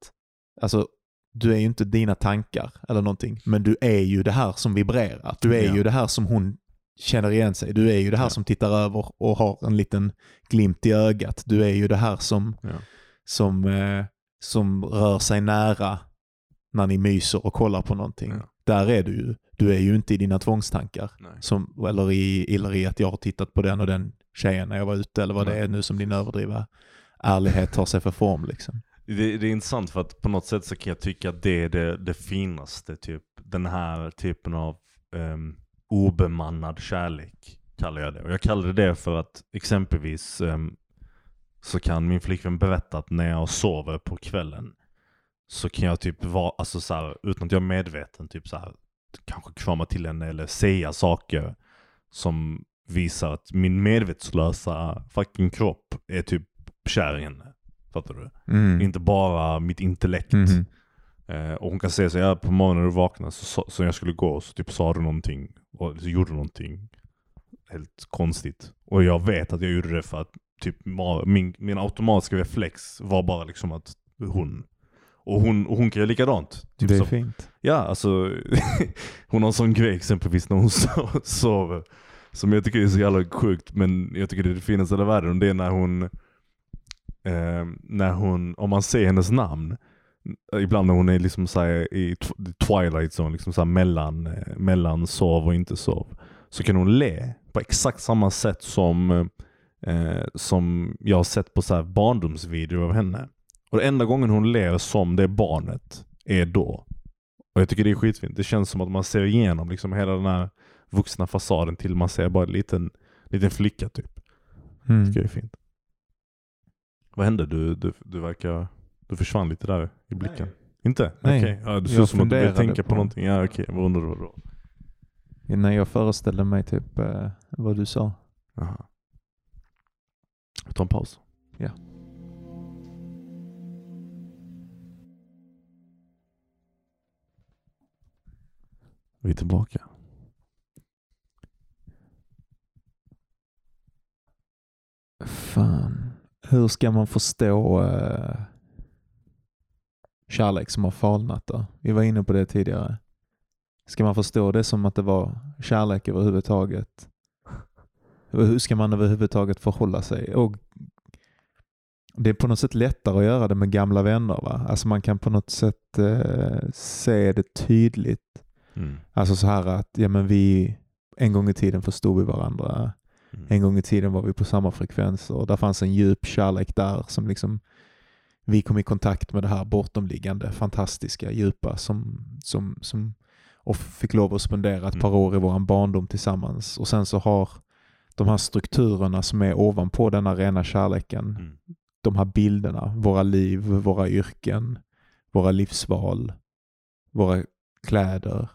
Alltså du är ju inte dina tankar eller någonting, men du är ju det här som vibrerar. Du är Ja. ju det här som hon känner igen sig. Du är ju det här Ja. som tittar över och har en liten glimt i ögat. Du är ju det här som, Ja. som, eh, som rör sig nära när ni myser och kollar på någonting. Ja. Där är du ju. Du är ju inte i dina tvångstankar. Nej. Som, eller, i, eller i att jag har tittat på den och den tjejen när jag var ute eller vad det Nej. är nu som din överdriva ärlighet tar sig för form. Liksom. Det, det är intressant för att på något sätt så kan jag tycka att det är det, det finaste. Typ. Den här typen av um, obemannad kärlek kallar jag det. Och jag kallar det det för att exempelvis ehm, så kan min flickvän berätta att när jag sover på kvällen så kan jag typ vara, alltså så här, utan att jag är medveten, typ så här, kanske krama till henne eller säga saker som visar att min medvetslösa fucking kropp är typ kär i henne. Fattar du? Mm. Inte bara mitt intellekt. Mhm. Eh, och hon kan säga så här, på morgonen när du vaknade så, så, jag skulle gå så typ sa du någonting och så gjorde du någonting helt konstigt. Och jag vet att jag gjorde det för att typ min, min automatiska reflex var bara liksom att hon och hon, och hon kan göra likadant. Typ det är så, fint. Ja, alltså hon har en sån grej exempelvis när hon so- sover som jag tycker är så jävla sjukt men jag tycker det är det finaste i hela världen. Det är när hon, eh, när hon, om man säger hennes namn, ibland när hon är liksom så här i tw- twilight zone, liksom så mellan, eh, mellan sov och inte sov. Så kan hon le på exakt samma sätt som, eh, som jag har sett på så här barndomsvideor av henne. Och det enda gången hon ler som det barnet är då. Och jag tycker det är skitfint. Det känns som att man ser igenom liksom hela den här vuxna fasaden till man ser bara en liten, liten flicka typ. Mm. tycker jag är fint. Vad hände? Du, du, du verkar... Du försvann lite där i blicken. Inte? Nej. Okej. Ja, du ser ut som att du började tänka på, på- någonting. Ja okej, vad undrar du då? När jag föreställde mig typ eh, vad du sa. Jaha. Vi tar en paus. Ja. Vi är tillbaka. Fan. Hur ska man förstå uh, kärlek som har falnat då? Vi var inne på det tidigare. Ska man förstå det som att det var kärlek överhuvudtaget? Hur ska man överhuvudtaget förhålla sig? Och det är på något sätt lättare att göra det med gamla vänner. Va? Alltså man kan på något sätt eh, se det tydligt. Mm. Alltså så här att ja, men vi en gång i tiden förstod vi varandra. Mm. En gång i tiden var vi på samma frekvens och där fanns en djup kärlek där som liksom vi kom i kontakt med det här bortomliggande, fantastiska, djupa som, som, som och fick lov att spendera ett Mm. par år i våran barndom tillsammans. Och sen så har de här strukturerna som är ovanpå denna rena kärleken, Mm. de här bilderna, våra liv, våra yrken, våra livsval, våra kläder,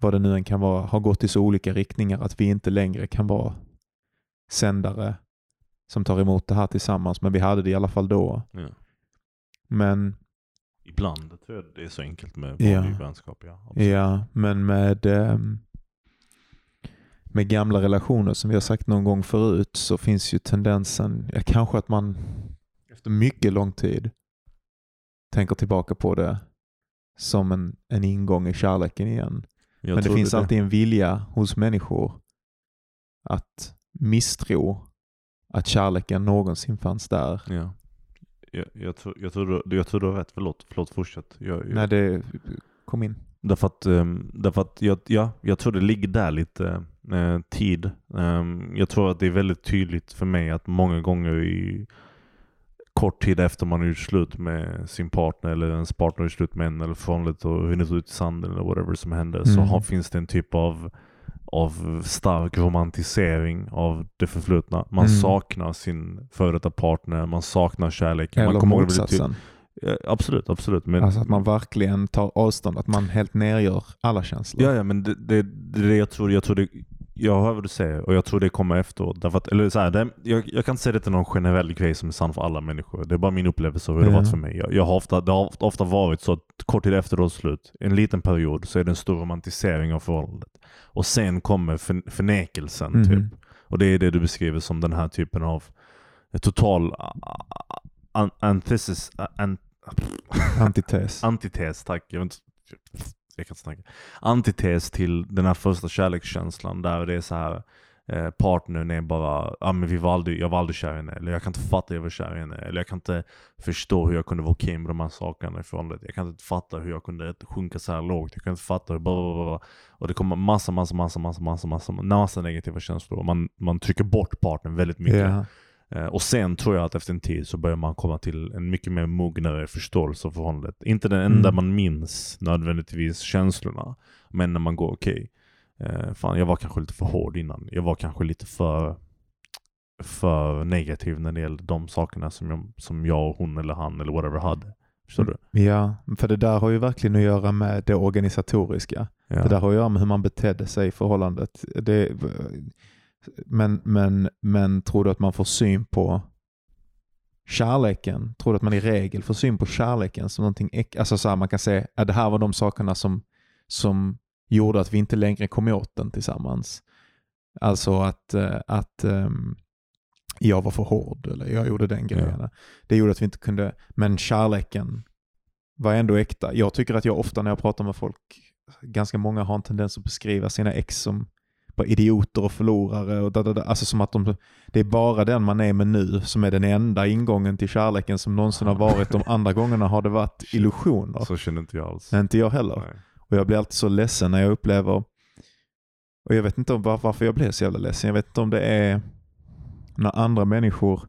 vad det nu än kan vara, har gått i så olika riktningar att vi inte längre kan vara sändare som tar emot det här tillsammans. Men vi hade det i alla fall då. Ja. Men, Ibland tror jag det är så enkelt med Ja. vanlig vänskap. Ja. Absolut. ja, men med, ehm, med gamla relationer som vi har sagt någon gång förut så finns ju tendensen, ja, kanske att man efter mycket lång tid tänker tillbaka på det som en, en ingång i kärleken igen. Jag Men det finns alltid en vilja hos människor att misstro att kärleken någonsin fanns där. Ja. Jag, jag, tror, jag, tror du, jag tror du har rätt. Förlåt, förlåt fortsätt. Jag, jag, När det kom in. Därför att, um, därför att jag, ja, jag tror det ligger där lite eh, tid. Ehm, jag tror att det är väldigt tydligt för mig att många gånger i kort tid efter man gjort slut med sin partner eller ens partner gjort slut med en eller förhållandet och runnit ut i sanden eller whatever som händer så Mm. har, finns det en typ av, av stark romantisering av det förflutna. Man Mm. saknar sin före detta partner, man saknar kärleken. Eller man väldigt motsatsen. Absolut, absolut. Men, Alltså att man verkligen tar avstånd, att man helt nergör alla känslor. Ja, ja men det, det, det jag tror, jag tror det, jag hör vad du säger och jag tror det kommer efteråt. Därför att, eller så här, det, jag, jag kan inte säga det till någon generell grej som är sann för alla människor. Det är bara min upplevelse av hur det Ja. varit för mig. Jag, jag har ofta, det har ofta varit så att kort tid efter det slut, en liten period, så är det en stor romantisering av förhållandet. Och sen kommer för, förnekelsen Mhm. typ. Och det är det du beskriver som den här typen av total an, antithesis, an, Antites. antites, tack. Jag, vet inte, kan snacka. Antites till den här första kärlekskänslan där det är så här eh, partnern är bara, ah, men vi var aldrig, jag var aldrig kär i henne, eller jag kan inte fatta att jag var kär i henne, eller jag kan inte förstå hur jag kunde vara okej med de här sakerna i förhållandet. Jag kan inte fatta hur jag kunde sjunka så här lågt, jag kan inte fatta hur, och det kommer massa, massa, massa, massa, massa, massa, massa negativa känslor. Man, man trycker bort partnern väldigt mycket. Yeah. Eh, Och sen tror jag att efter en tid så börjar man komma till en mycket mer mognare förståelse av förhållandet. Inte den enda Mm. man minns nödvändigtvis känslorna. Men när man går okej, eh, fan jag var kanske lite för hård innan. Jag var kanske lite för, för negativ när det gällde de sakerna som jag, som jag och hon eller han eller whatever hade. Förstår du? ja, för det där har ju verkligen att göra med det organisatoriska. Ja. Det där har att göra med hur man betedde sig i förhållandet. Det, men, men, men tror du att man får syn på kärleken? Tror du att man i regel får syn på kärleken som någonting äck- Alltså så här, man kan säga att det här var de sakerna som, som gjorde att vi inte längre kom åt den tillsammans. Alltså att, eh, att ehm, jag var för hård eller jag gjorde den grejen. Det gjorde att vi inte kunde, men kärleken var ändå äkta. Jag tycker att jag ofta när jag pratar med folk, ganska många har en tendens att beskriva sina ex som på idioter och förlorare. Och da, da, da. Alltså som att de, det är bara den man är med nu som är den enda ingången till kärleken som någonsin har varit. De andra gångerna har det varit illusioner. Så känner inte jag alls. Inte jag heller. Nej. Och jag blir alltid så ledsen när jag upplever, och jag vet inte om var, varför jag blir så jävla ledsen. Jag vet inte om det är när andra människor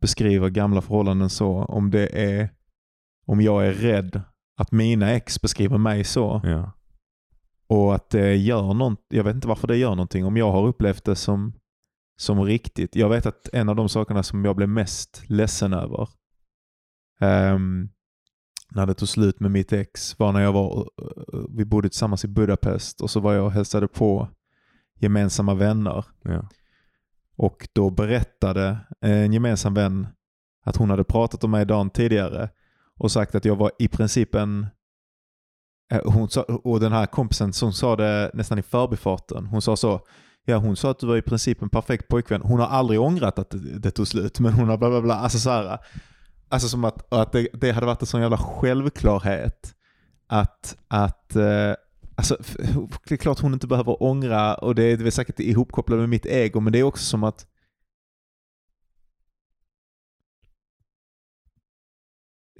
beskriver gamla förhållanden så, om det är om jag är rädd att mina ex beskriver mig så Ja. Och att det gör något, jag vet inte varför det gör någonting, om jag har upplevt det som, som riktigt. Jag vet att en av de sakerna som jag blev mest ledsen över ehm, när det tog slut med mitt ex var när jag var, vi bodde tillsammans i Budapest och så var jag och hälsade på gemensamma vänner. Ja. Och då berättade en gemensam vän att hon hade pratat om mig dagen tidigare och sagt att jag var i princip en... Eh, hon sa, och den här kompisen som sa det nästan i förbifarten. Hon sa så. Ja, hon sa att du var i princip en perfekt pojkvän. Hon har aldrig ångrat att det, det tog slut, men hon har bla bla bla. Alltså så här. Alltså som att, att det, det hade varit en sån jävla självklarhet att, att eh, Alltså, det är klart hon inte behöver ångra och det är väl säkert ihopkopplat med mitt ego, men det är också som att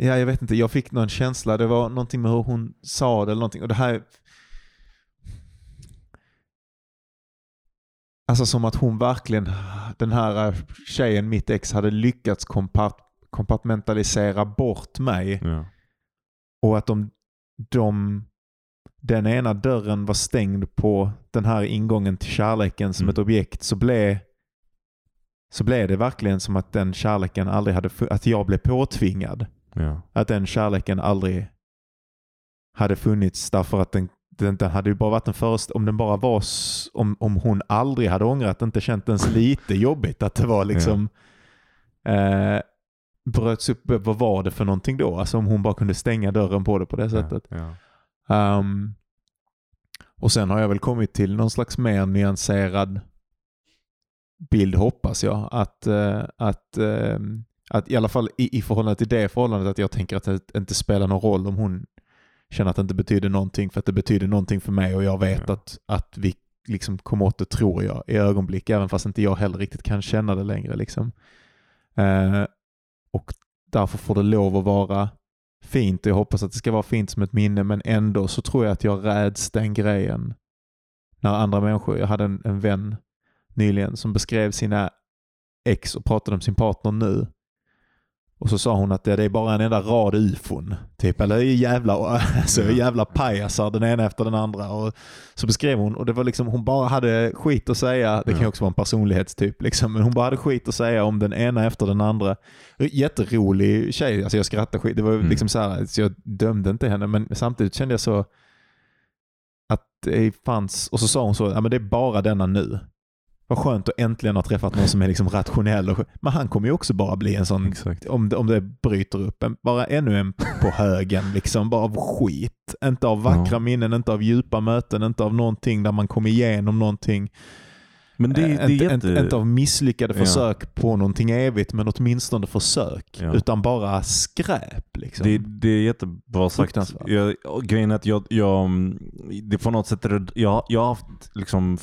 Ja, jag vet inte. Jag fick någon känsla. Det var någonting med hur hon sa det eller någonting. Och det här... Alltså som att hon verkligen, den här eh, tjejen, mitt ex, hade lyckats kompart- kompartmentalisera bort mig. Ja. Och att de, de, den ena dörren var stängd på den här ingången till kärleken som Mm. ett objekt så blev, så blev det verkligen som att den kärleken aldrig hade, att jag blev påtvingad. Ja. Att den kärleken aldrig hade funnits därför att den, den, den hade ju bara varit en förest om den bara var, om, om hon aldrig hade ångrat, inte känt ens lite jobbigt att det var liksom eh, bröts upp, vad var det för någonting då? Alltså om hon bara kunde stänga dörren på det på det sättet. Ja. Ehm, och sen har jag väl kommit till någon slags mer nyanserad bild hoppas jag. Att, eh, att, ehm, att i alla fall i, i förhållande till det förhållandet att jag tänker att det inte spelar någon roll om hon känner att det inte betyder någonting för att det betyder någonting för mig och jag vet Ja. att, att vi liksom kommer åt det tror jag i ögonblick även fast inte jag heller riktigt kan känna det längre. Liksom. Eh, och därför får det lov att vara fint och jag hoppas att det ska vara fint som ett minne men ändå så tror jag att jag räds den grejen när andra människor, jag hade en, en vän nyligen som beskrev sina ex och pratade om sin partner nu och så sa hon att det, det är bara en enda rad ufon. Typ, eller jävla, alltså, jävla pajasar den ena efter den andra. Och så beskrev hon, och det var liksom, hon bara hade skit att säga. Det kan ju också vara en personlighetstyp, liksom, men hon bara hade skit att säga om den ena efter den andra. Jätterolig tjej, alltså jag skrattade skit. Det var Mm. liksom så här, så jag dömde inte henne, men samtidigt kände jag så att det fanns, och så sa hon så, ja men det är bara denna nu. Vad skönt att äntligen ha träffat någon som är liksom rationell. Och, men han kommer ju också bara bli en sån Exakt. om det, om det bryter upp, en, bara ännu en på högen, liksom, bara av skit. Inte av vackra Ja. minnen, inte av djupa möten, inte av någonting där man kom igenom någonting. Men det, det Eh, är inte, jätte... inte, inte av misslyckade Ja. försök på någonting evigt, men åtminstone försök. Ja. Utan bara skräp. Liksom. Det, det är jättebra sagt. Jag, grejen är att jag, jag, det på något sätt det, jag, jag har haft liksom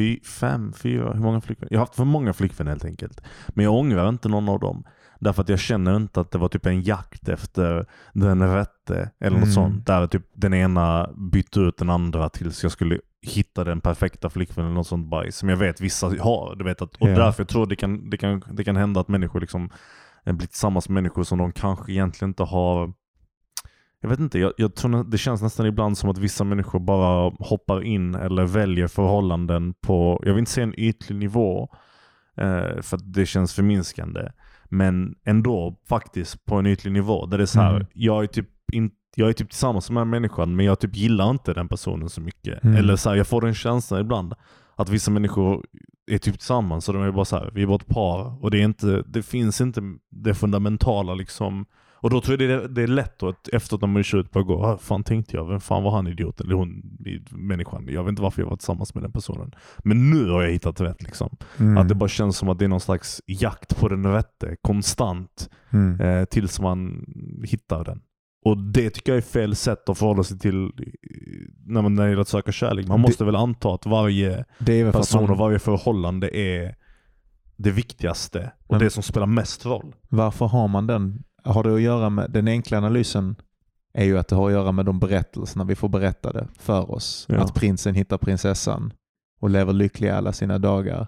fy, fem, fyra, hur många flickvänner? Jag har haft för många flickvänner helt enkelt. Men jag ångrar inte någon av dem. Därför att jag känner inte att det var typ en jakt efter den rätte eller något Mm. sånt. Där typ den ena bytte ut den andra tills jag skulle hitta den perfekta flickvännen eller något sånt bajs. Som jag vet vissa har. Du vet att, och Ja. därför jag tror det kan, det, kan, det kan hända att människor liksom eh, blir tillsammans med människor som de kanske egentligen inte har jag vet inte, jag, jag tror det känns nästan ibland som att vissa människor bara hoppar in eller väljer förhållanden på, jag vill inte säga en ytlig nivå, eh, för att det känns förminskande. Men ändå faktiskt på en ytlig nivå. Där det är så här, Mm. jag är typ in, jag är typ tillsammans med den här människan men jag typ gillar inte den personen så mycket. Mm. Eller så här, jag får den känslan ibland att vissa människor är typ tillsammans och de är bara så här, vi är bara ett par. Och det, är inte, det finns inte det fundamentala liksom. Och då tror jag det är, det är lätt att efteråt när man är 21 bara gå, ah, fan tänkte jag, vem fan var han idioten? Eller hon, människan. Jag vet inte varför jag var tillsammans med den personen. Men nu har jag hittat rätt liksom. Mm. Att det bara känns som att det är någon slags jakt på den rätte, konstant, Mm. eh, tills man hittar den. Och det tycker jag är fel sätt att förhålla sig till eh, när man när det gäller att söka kärlek. Man måste väl anta att varje Det person man, och varje förhållande är det viktigaste och Men- det som spelar mest roll. Varför har man den? Har det att göra med, den enkla analysen är ju att det har att göra med de berättelserna vi får berättade för oss. Ja. Att prinsen hittar prinsessan och lever lycklig alla sina dagar.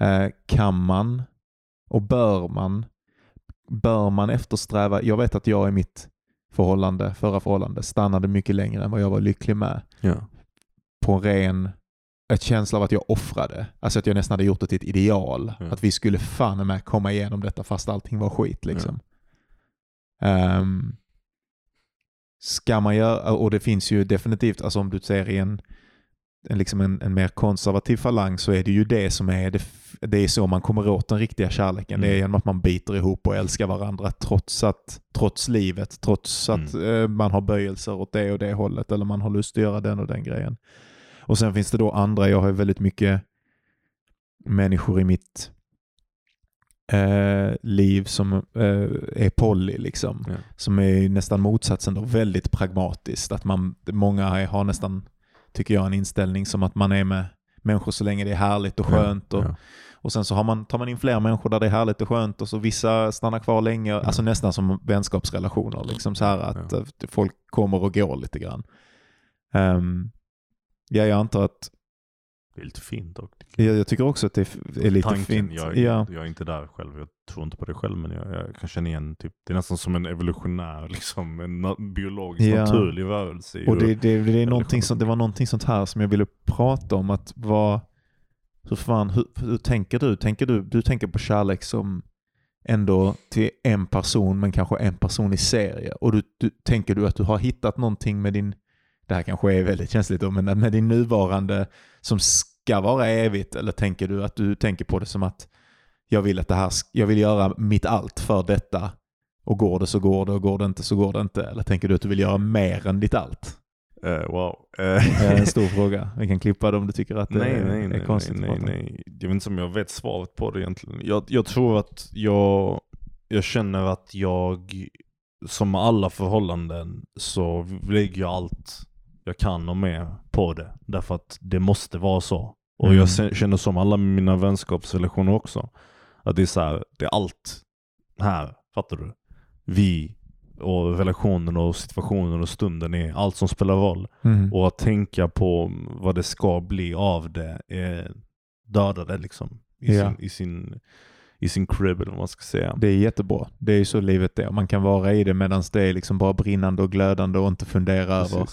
Eh, kan man och bör man bör man eftersträva, jag vet att jag i mitt förhållande, förra förhållande stannade mycket längre än vad jag var lycklig med Ja. på en ren ett känsla av att jag offrade. Alltså att jag nästan hade gjort det till ett ideal. Ja. Att vi skulle fan med komma igenom detta fast allting var skit liksom. Ehm, ska man göra, och det finns ju definitivt, alltså om du ser i en, en, liksom en, en mer konservativ falang så är det ju det som är det, det är så man kommer åt den riktiga kärleken. Det är Mm. genom att man biter ihop och älskar varandra trots att, trots livet, trots att eh, man har böjelser åt det och det hållet eller man har lust att göra den och den grejen. Och sen finns det då andra, jag har ju väldigt mycket människor i mitt eh, liv som eh, är poly liksom. Ja. Som är nästan motsatsen då, väldigt pragmatiskt. Att man, många har nästan, tycker jag, en inställning som att man är med människor så länge det är härligt och skönt. Och, Ja. och sen så har man, tar man in fler människor där det är härligt och skönt och så vissa stannar kvar länge. Alltså nästan som vänskapsrelationer. Liksom så här att Ja. eh, folk kommer och går lite grann. Ehm, ja, jag antar att, Det är lite fint dock. Jag, jag tycker också att det är, lite Tanken, fint. Jag, ja. jag är inte där själv, jag tror inte på det själv men jag, jag kan känna igen, typ, det är nästan som en evolutionär, liksom, en na- biologisk Ja. naturlig rörelse. Och det, det, det, är som, det var någonting sånt här som jag ville prata om. att vad, hur, fan, hur, hur tänker du? Tänker du? Du tänker på kärlek som ändå till en person men kanske en person i serie. Och du, du, tänker du att du har hittat någonting med din, det här kanske är väldigt känsligt men med din nuvarande som ska vara evigt? Eller tänker du att du tänker på det som att jag vill att det här, jag vill göra mitt allt för detta och går det så går det och går det inte så går det inte. Eller tänker du att du vill göra mer än ditt allt? Eh, wow. Är en stor fråga. Vi kan klippa det om du tycker att det nej, är, nej, är nej, konstigt. nej, nej, nej. Jag vet inte om jag vet svaret på det egentligen. Jag, jag tror att jag, jag känner att jag, som alla förhållanden, så lägger jag allt jag kan och mer på det. Därför att det måste vara så. Och Mm. jag känner som alla mina vänskapsrelationer också. Att det är så här, det är allt här, fattar du? Vi och relationen och situationen och stunden är allt som spelar roll. Mm. Och att tänka på vad det ska bli av det är döda det liksom. I, Ja. sin, i, sin, I sin crib eller vad man ska säga. Det är jättebra. Det är ju så livet är. Man kan vara i det medan det är liksom bara brinnande och glödande och inte fundera över.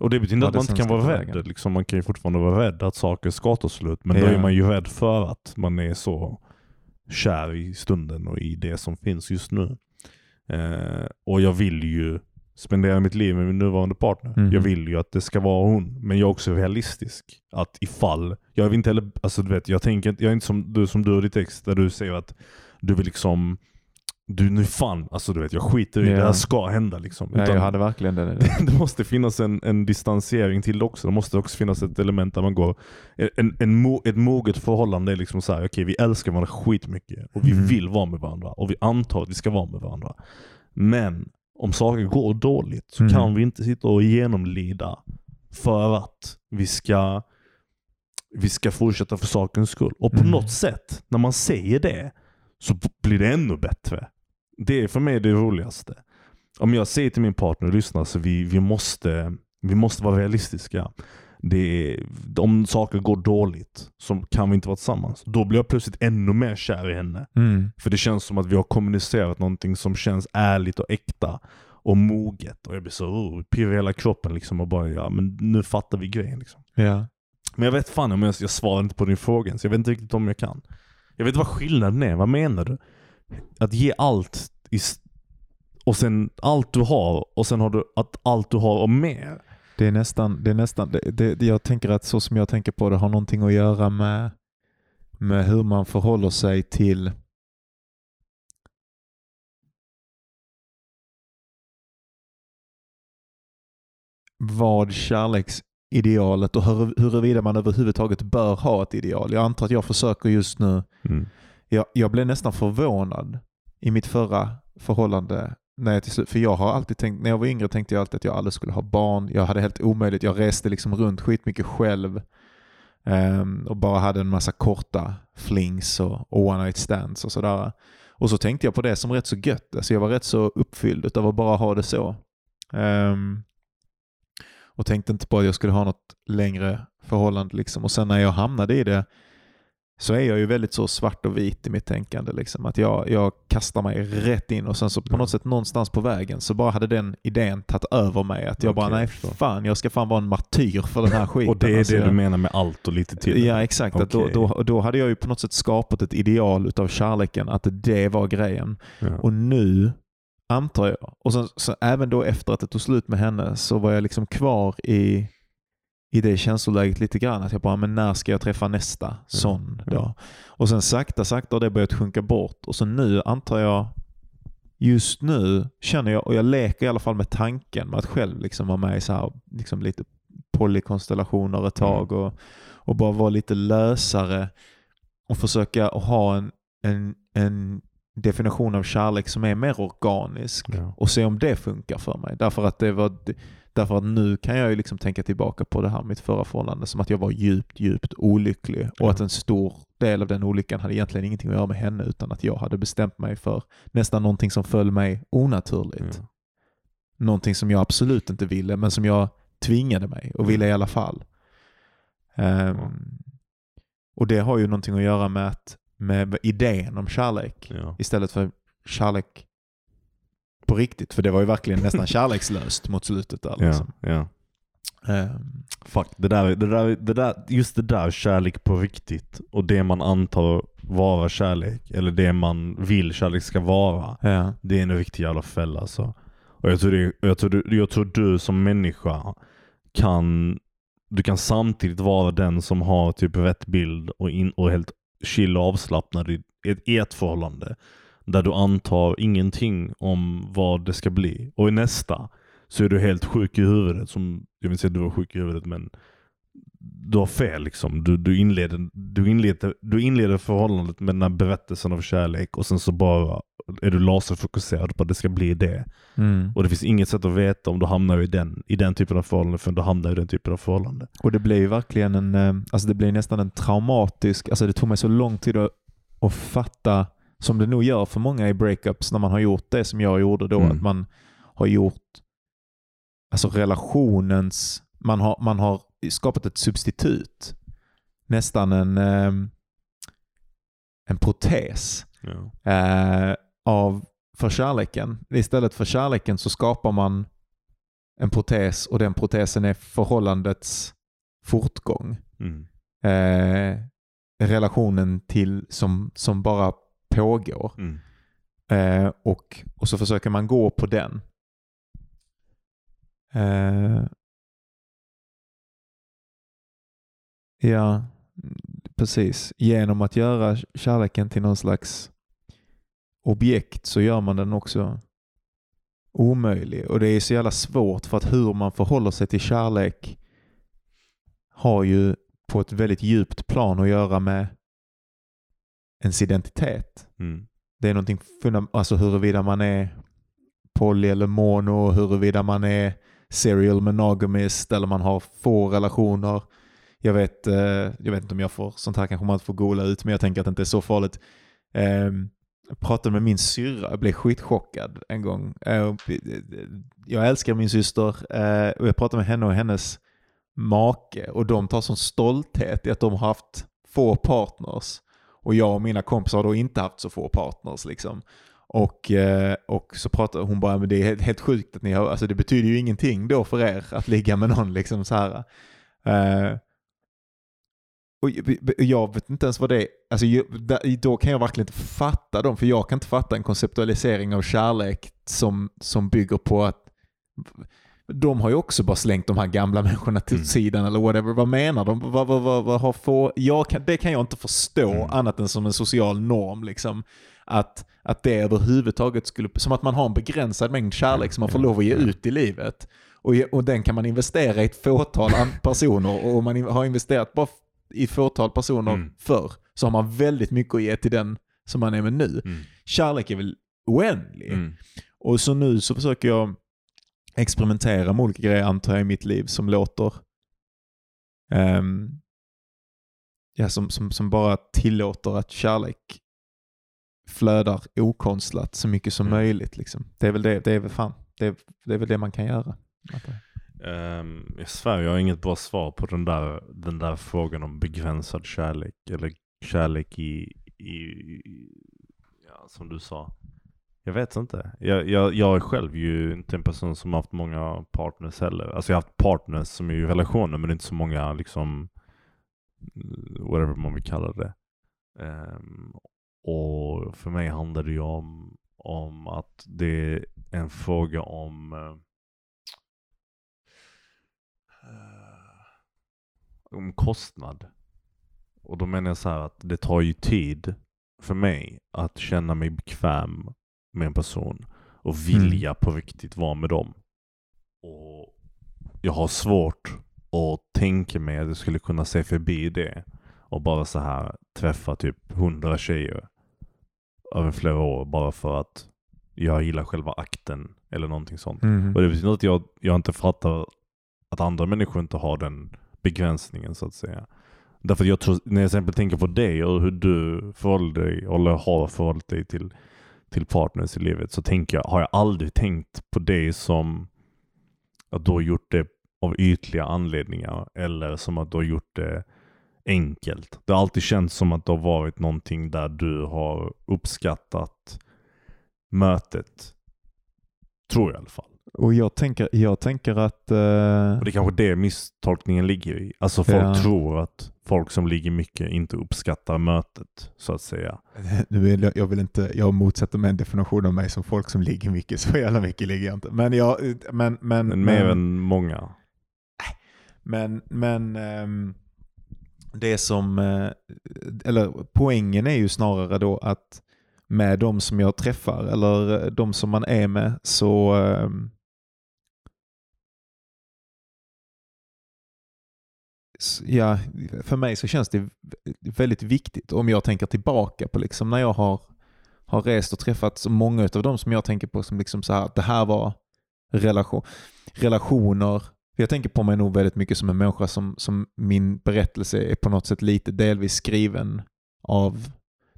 Och det betyder att det man inte kan vara rädd. Liksom, man kan ju fortfarande vara rädd att saker ska ta slut. Men då Ja. är man ju rädd för att man är så kär i stunden och i det som finns just nu. Eh, och jag vill ju spendera mitt liv med min nuvarande partner. Mhm. Jag vill ju att det ska vara hon. Men jag är också realistisk. Att ifall, jag vill inte heller, alltså du vet, jag tänker jag är inte som du, som du och ditt ex där du säger att du vill liksom du nu fan, alltså du vet jag skiter i Ja. det här ska hända liksom. Nej, Utan- jag hade verkligen det. det måste finnas en, en distansering till det också. Det måste också finnas ett element där man går... En, en, mo- ett moget förhållande är liksom så här: okej vi älskar varandra skitmycket och vi Mm. vill vara med varandra och vi antar att vi ska vara med varandra. Men om saker går dåligt så Mm. kan vi inte sitta och genomlida för att vi ska, vi ska fortsätta för sakens skull. Och på Mm. något sätt, när man säger det, så blir det ännu bättre. Det är för mig det roligaste. Om jag säger till min partner, lyssna, så vi, vi, måste, vi måste vara realistiska. Det är, om saker går dåligt så kan vi inte vara tillsammans. Då blir jag plötsligt ännu mer kär i henne. Mm. För det känns som att vi har kommunicerat någonting som känns ärligt och äkta och moget. Och jag blir så oh, pirrig i hela kroppen liksom och bara ja men nu fattar vi grejen liksom. Ja. Men jag vet fan om jag, jag svarar inte på din fråga så jag vet inte riktigt om jag kan. Jag vet inte vad skillnaden är, vad menar du? Att ge allt i, och sen allt du har och sen har du att allt du har och mer. Det är nästan, det är nästan det, det, jag tänker att så som jag tänker på det har någonting att göra med, med hur man förhåller sig till vad kärleks kärleksidealet och hur, huruvida man överhuvudtaget bör ha ett ideal. Jag antar att jag försöker just nu Mm. jag, jag blev nästan förvånad i mitt förra förhållande när jag till slut, för jag har alltid tänkt, när jag var yngre tänkte jag alltid att jag aldrig skulle ha barn. Jag hade helt omöjligt, jag reste liksom runt skitmycket själv. ehm, och bara hade en massa korta flings och, one night stands och sådär. Och så tänkte jag på det som rätt så gött. Alltså jag var rätt så uppfylld av att bara ha det så. Ehm, och tänkte inte på att jag skulle ha något längre förhållande. Liksom. Och sen när jag hamnade i det så är jag ju väldigt så svart och vit i mitt tänkande. Liksom. Att jag, jag kastar mig rätt in och sen så på något sätt någonstans på vägen så bara hade den idén tagit över mig. Att jag bara, Okej, nej fan, jag ska fan vara en martyr för den här skiten. Och det är Alltså, det du menar med allt och lite till? Ja exakt, att då, då, då hade jag ju på något sätt skapat ett ideal utav kärleken, att det var grejen. Ja. Och nu antar jag, och så, så även då efter att det tog slut med henne så var jag liksom kvar i, i det känsloläget lite grann. Att jag bara, men när ska jag träffa nästa sån ja. då? Och sen sakta, sakta har det börjat sjunka bort. Och så nu antar jag, just nu känner jag, och jag leker i alla fall med tanken med att själv liksom vara med i så här, liksom lite polykonstellationer ett tag och, och bara vara lite lösare och försöka ha en, en, en definition av kärlek som är mer organisk Ja. och se om det funkar för mig. Därför att, det var, därför att nu kan jag ju liksom tänka tillbaka på det här mitt förra förhållande som att jag var djupt, djupt olycklig och Ja. att en stor del av den olyckan hade egentligen ingenting att göra med henne utan att jag hade bestämt mig för nästan någonting som föll mig onaturligt. Ja. Någonting som jag absolut inte ville men som jag tvingade mig och ville i alla fall. Ja. Och det har ju någonting att göra med, att, med idén om kärlek Ja. istället för kärlek på riktigt. För det var ju verkligen nästan kärlekslöst mot slutet där. Liksom. Ja. Ehm, Fuck, det där, det där, det där, just det där kärlek på riktigt och det man antar vara kärlek, eller det man vill kärlek ska vara, ja. det är en riktig jävla fälla alltså. Och jag tror, det, jag, tror du, jag tror du som människa kan, du kan samtidigt vara den som har typ rätt bild och, in, och helt chill och avslappnad i ett, i ett förhållande. Där du antar ingenting om vad det ska bli. Och i nästa så är du helt sjuk i huvudet. Som, jag vill inte säga att du var sjuk i huvudet men du har fel liksom. Du, du, inleder, du, inleder, du inleder förhållandet med den här berättelsen av kärlek och sen så bara är du laserfokuserad på att det ska bli det. Mm. Och det finns inget sätt att veta om du hamnar i den, i den typen av förhållande förrän du hamnar i den typen av förhållande. Och det blev ju verkligen en, eh, alltså det blev nästan en traumatisk, alltså det tog mig så lång tid att, att fatta, som det nog gör för många i breakups när man har gjort det som jag gjorde då, Mm. att man har gjort alltså relationens, man har, man har skapat ett substitut, nästan en, eh, en protes Ja. eh, av, för kärleken. Istället för kärleken så skapar man en protes och den protesen är förhållandets fortgång. Mm. Eh, relationen till som, som bara pågår. Mm. Eh, och, och så försöker man gå på den. Eh, ja, precis. Genom att göra kärleken till någon slags objekt så gör man den också omöjlig. Och det är så jävla svårt för att hur man förhåller sig till kärlek har ju på ett väldigt djupt plan att göra med ens identitet. Mm. Det är någonting, fundam- alltså huruvida man är poly eller mono, huruvida man är serial monogamist eller man har få relationer. Jag vet, eh, jag vet inte om jag får, sånt här kanske man inte får gola ut, men jag tänker att det inte är så farligt. Eh, jag pratade med min syrra, jag blev skitchockad en gång. Eh, eh, eh jag älskar min syster eh, och jag pratade med henne och hennes make och de tar sån stolthet i att de har haft få partners. Och jag och mina kompisar har då inte haft så få partners liksom. Och, och så pratar hon bara, men det är helt, helt sjukt att ni har, alltså det betyder ju ingenting då för er att ligga med någon liksom så här och jag- vet inte ens vad det är, alltså då kan jag verkligen inte fatta dem, för jag kan inte fatta en konceptualisering av kärlek som, som bygger på att de har ju också bara slängt de här gamla människorna till Mm. sidan eller whatever. Vad menar de? Vad, vad, vad, vad har få, jag kan, det kan jag inte förstå Mm. annat än som en social norm. Liksom. Att, att det överhuvudtaget skulle, som att man har en begränsad mängd kärlek som man får lov att ge ut i livet. Och, och den kan man investera i ett fåtal personer och man har investerat bara i fåtal personer Mm. förr så har man väldigt mycket att ge till den som man är med nu. Mm. Kärlek är väl oändlig. Mm. Och så nu så försöker jag experimentera med olika grejer antar jag i mitt liv som låter ehm, ja, som, som, som bara tillåter att kärlek flödar okonstlat så mycket som Mm. möjligt. Liksom. Det, är väl det, det, är väl fan, det, är, det är väl det man kan göra. jag. Um, jag svär, jag har inget bra svar på den där, den där frågan om begränsad kärlek. Eller kärlek i, i, i ja, som du sa. Jag vet inte. Jag, jag, jag är själv ju inte en person som har haft många partners heller. Alltså jag har haft partners som är i relationer men inte så många liksom whatever man vill kalla det. Um, och för mig handlar det ju om, om att det är en fråga om eh, om kostnad. Och då menar jag så här att det tar ju tid för mig att känna mig bekväm med en person och vilja på riktigt vara med dem. Och jag har svårt att tänka mig att jag skulle kunna se förbi det och bara så här träffa typ hundra tjejer över flera år bara för att jag gillar själva akten eller någonting sånt. Mhm. Och det betyder inte att jag, jag inte fattar att andra människor inte har den begränsningen så att säga. Därför att jag tror, när jag exempel tänker på dig och hur du förhåller dig, eller har förhållit dig till, till partners i livet, så tänker jag, har jag aldrig tänkt på dig som att du har gjort det av ytliga anledningar eller som att du har gjort det enkelt. Det har alltid känts som att det har varit någonting där du har uppskattat mötet. Tror jag i alla fall. Och jag tänker, jag tänker att... eh, Och det är kanske det misstolkningen ligger i. Alltså folk Ja. tror att folk som ligger mycket inte uppskattar mötet, så att säga. Nu vill jag, jag vill inte, jag motsätter mig en definition av mig som folk som ligger mycket, så jävla mycket ligger jag inte. Men jag, men, men, Men mer än många. Men, men ehm, det som, eh, eller poängen är ju snarare då att med de som jag träffar eller de som man är med så Ja, för mig så känns det väldigt viktigt om jag tänker tillbaka på liksom när jag har, har rest och träffat så många av dem som jag tänker på som liksom så här, att det här var relation, relationer jag tänker på mig nog väldigt mycket som en människa som, som min berättelse är på något sätt lite delvis skriven av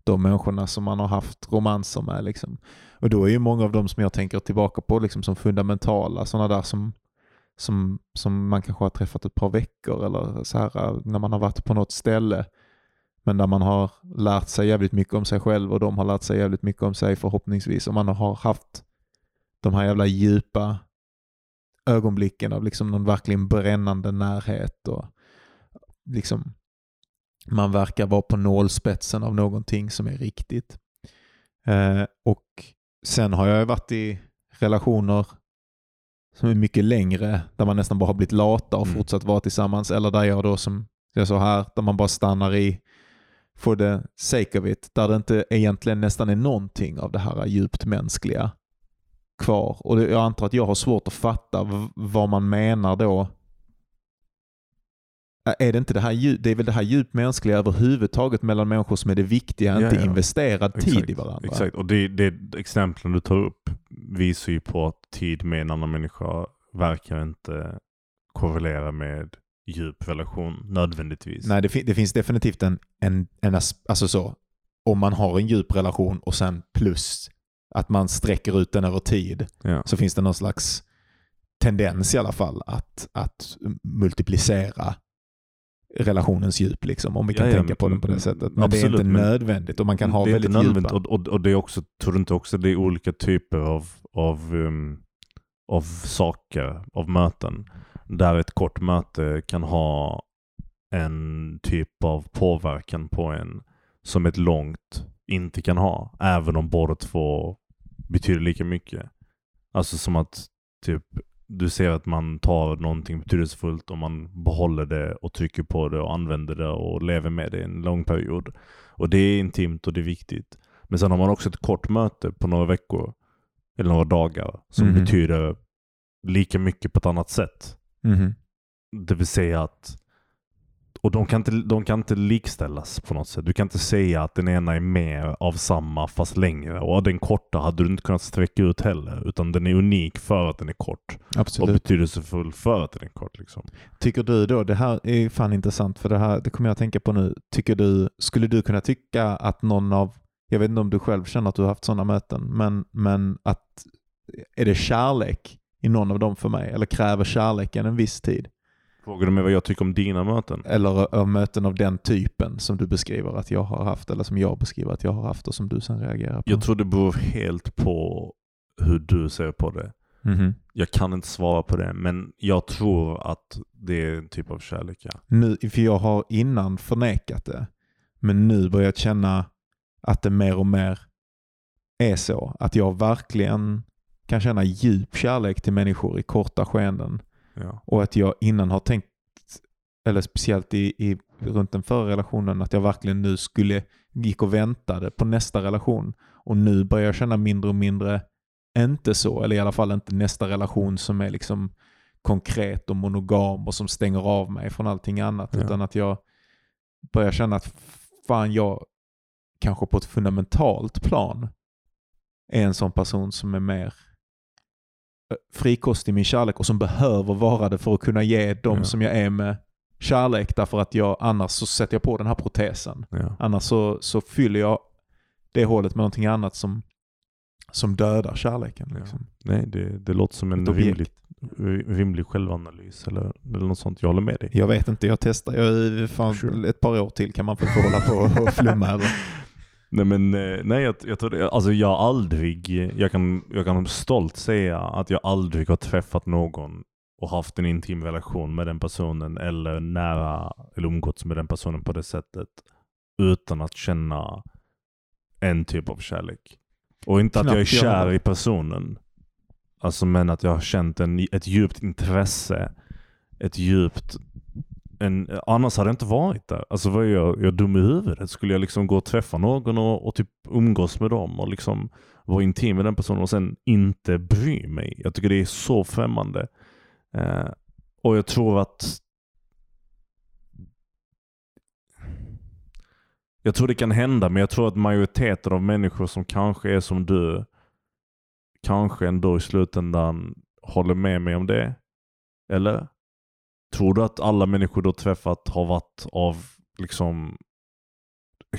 de människorna som man har haft romanser med. Liksom. Och då är ju många av dem som jag tänker tillbaka på liksom som fundamentala, sådana där som, som, som man kanske har träffat ett par veckor eller så här äh, när man har varit på något ställe. Men där man har lärt sig jävligt mycket om sig själv och de har lärt sig jävligt mycket om sig förhoppningsvis. Och man har haft de här jävla djupa ögonblicken av liksom någon verkligen brännande närhet och liksom man verkar vara på nålspetsen av någonting som är riktigt. Eh, och sen har jag ju varit i relationer som är mycket längre, där man nästan bara har blivit lata och Mm. fortsatt vara tillsammans. Eller där jag då som jag sa här, där man bara stannar i for the sake of it, där det inte egentligen nästan är någonting av det här djupt mänskliga kvar. Och det, jag antar att jag har svårt att fatta vad man menar då. Är det inte det här, det är väl det här djupt mänskliga överhuvudtaget mellan människor som är det viktiga, Ja, inte ja. investerad tid Exakt, i varandra. Exakt, och det, det exemplen du tar upp visar ju på att tid med en annan människa verkar inte korrelera med djup relation nödvändigtvis. Nej, det, fin- det finns definitivt en, en, en alltså så, om man har en djup relation och sen plus att man sträcker ut den över tid Ja. så finns det någon slags tendens i alla fall att, att multiplicera relationens djup, liksom, om vi kan Ja, ja, tänka på men- den på det sättet. Men absolut, det är inte nödvändigt och man kan ha det väldigt nödvändigt djupa. och, och, och det är också, tror du inte också det är olika typer av, av, um, av saker, av möten. Där ett kort möte kan ha en typ av påverkan på en som ett långt inte kan ha. Även om båda två betyder lika mycket. Alltså som att typ du ser att man tar någonting betydelsefullt och man behåller det och trycker på det och använder det och lever med det en lång period. Och det är intimt och det är viktigt. Men sen har man också ett kort möte på några veckor eller några dagar som Mhm. betyder lika mycket på ett annat sätt. Mhm. Det vill säga att och de kan, inte, de kan inte likställas på något sätt. Du kan inte säga att den ena är mer av samma fast längre. Och den korta hade du inte kunnat sträcka ut heller. Utan den är unik för att den är kort. Och Absolut. betydelsefull för att den är kort. Liksom. Tycker du då, det här är fan intressant för det här det kommer jag att tänka på nu. Tycker du, skulle du kunna tycka att någon av, jag vet inte om du själv känner att du har haft sådana möten, men, men att är det kärlek i någon av dem för mig? Eller kräver kärleken en viss tid? Frågar du mig vad jag tycker om dina möten? Eller av möten av den typen som du beskriver att jag har haft eller som jag beskriver att jag har haft och som du sen reagerar på? Jag tror det beror helt på hur du ser på det. Mhm. Jag kan inte svara på det, men jag tror att det är en typ av kärlek. Ja. nu, för jag har innan förnekat det, men nu börjar jag känna att det mer och mer är så. Att jag verkligen kan känna djup kärlek till människor i korta skeenden. Ja. Och att jag innan har tänkt, eller speciellt i, i, runt den förra relationen, att jag verkligen nu skulle, gick och väntade på nästa relation. Och nu börjar jag känna mindre och mindre, inte så, eller i alla fall inte nästa relation som är liksom konkret och monogam och som stänger av mig från allting annat. Ja. Utan att jag börjar känna att fan jag kanske på ett fundamentalt plan är en sån person som är mer frikostig i min kärlek och som behöver vara det för att kunna ge dem Ja. som jag är med kärlek därför att jag annars så sätter jag på den här protesen. Ja. Annars så, så fyller jag det hålet med någonting annat som, som dödar kärleken. Ja. Liksom. Nej, det, det låter som en rimlig, rimlig självanalys eller, eller något sånt. Jag håller med dig. Jag vet inte, jag testar. Jag, fan, Sure. Ett par år till kan man få hålla på och flumma. Nej men eh, nej, jag, jag tror det, alltså jag aldrig, jag kan, jag kan stolt säga att jag aldrig har träffat någon och haft en intim relation med den personen eller nära eller umgåtts med den personen på det sättet utan att känna en typ av kärlek. Och inte att jag är Knappt jag kär heller. i personen. Alltså men att jag har känt en, ett djupt intresse. Ett djupt... En, annars hade jag inte varit där. Alltså vad är jag, jag dum i huvudet? Skulle jag liksom gå och träffa någon och, och typ umgås med dem och liksom vara intim med den personen och sen inte bry mig? Jag tycker det är så främmande. Eh, och jag tror att Jag tror det kan hända, men jag tror att majoriteten av människor som kanske är som du kanske ändå i slutändan håller med mig om det. Eller? Tror du att alla människor du har träffat har varit av liksom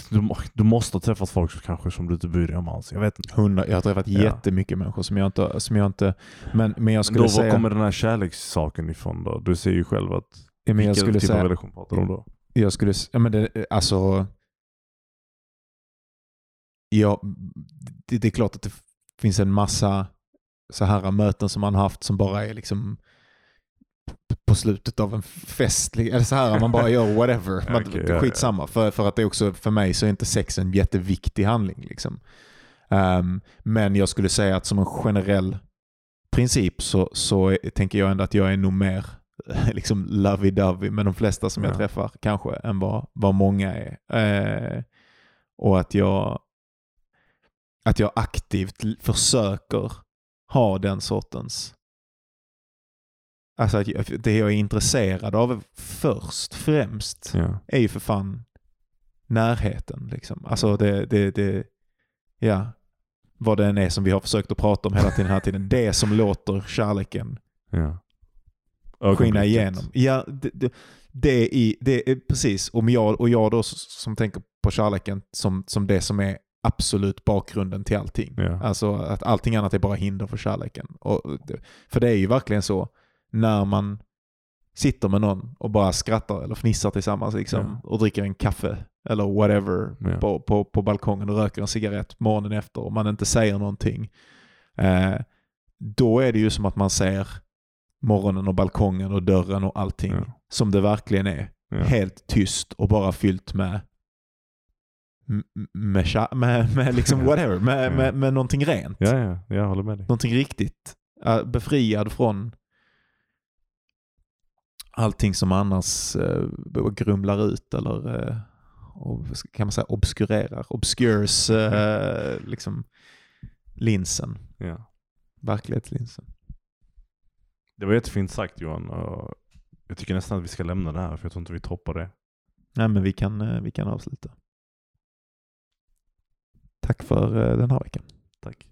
du, du måste ha träffat folk som kanske som du inte bryr dig om alls. Jag vet inte. Hundra, jag har träffat Ja. jättemycket människor som jag inte... Som jag inte men, men jag Men skulle då, var säga... kommer den här kärlekssaken ifrån då? Du ser ju själv att ja, men jag skulle typ säga av relation pratar du om då? Jag skulle, ja men det, alltså. Ja, det, det är klart att det finns en massa så här möten som man haft som bara är liksom på slutet av en fest. Eller så här, man bara gör whatever. Man, ja, är skitsamma. För, för att det också, för mig så är inte sex en jätteviktig handling. Liksom. Ehm, men jag skulle säga att som en generell princip så, så tänker jag ändå att jag är nog mer liksom lovey-dovey med de flesta som jag Ja. träffar kanske än vad, vad många är. Eh, och att jag, att jag aktivt försöker ha den sortens Alltså att jag, det jag är intresserad av först, främst, Ja. är ju för fan närheten. Liksom. Alltså det, det, det, ja, vad det än är som vi har försökt att prata om hela tiden. Här tiden. Det som låter kärleken Ja. skina igenom. Ja, det, det, det, är det är precis. Om jag, och jag då som tänker på kärleken som, som det som är absolut bakgrunden till allting. Ja. Alltså att allting annat är bara hinder för kärleken. Och, för det är ju verkligen så när man sitter med någon och bara skrattar eller fnissar tillsammans liksom, Ja. och dricker en kaffe eller whatever Ja. på, på, på balkongen och röker en cigarett morgonen efter och man inte säger någonting. Eh, då är det ju som att man ser morgonen och balkongen och dörren och allting Ja. som det verkligen är. Helt tyst och bara fyllt med med, med, med liksom whatever, med, Ja. med, med någonting rent. Ja, ja, jag håller med dig. Någonting riktigt. Eh, Befriad från allting som annars uh, grumlar ut eller eh, kan man säga obskurerar, obscures eh, liksom linsen, Ja. verklighetslinsen. Det var jättefint sagt Johan. och Jag tycker nästan att vi ska lämna det här för jag tror inte vi toppar det. Nej men vi kan, eh, vi kan avsluta. Tack för eh, den här veckan. Tack.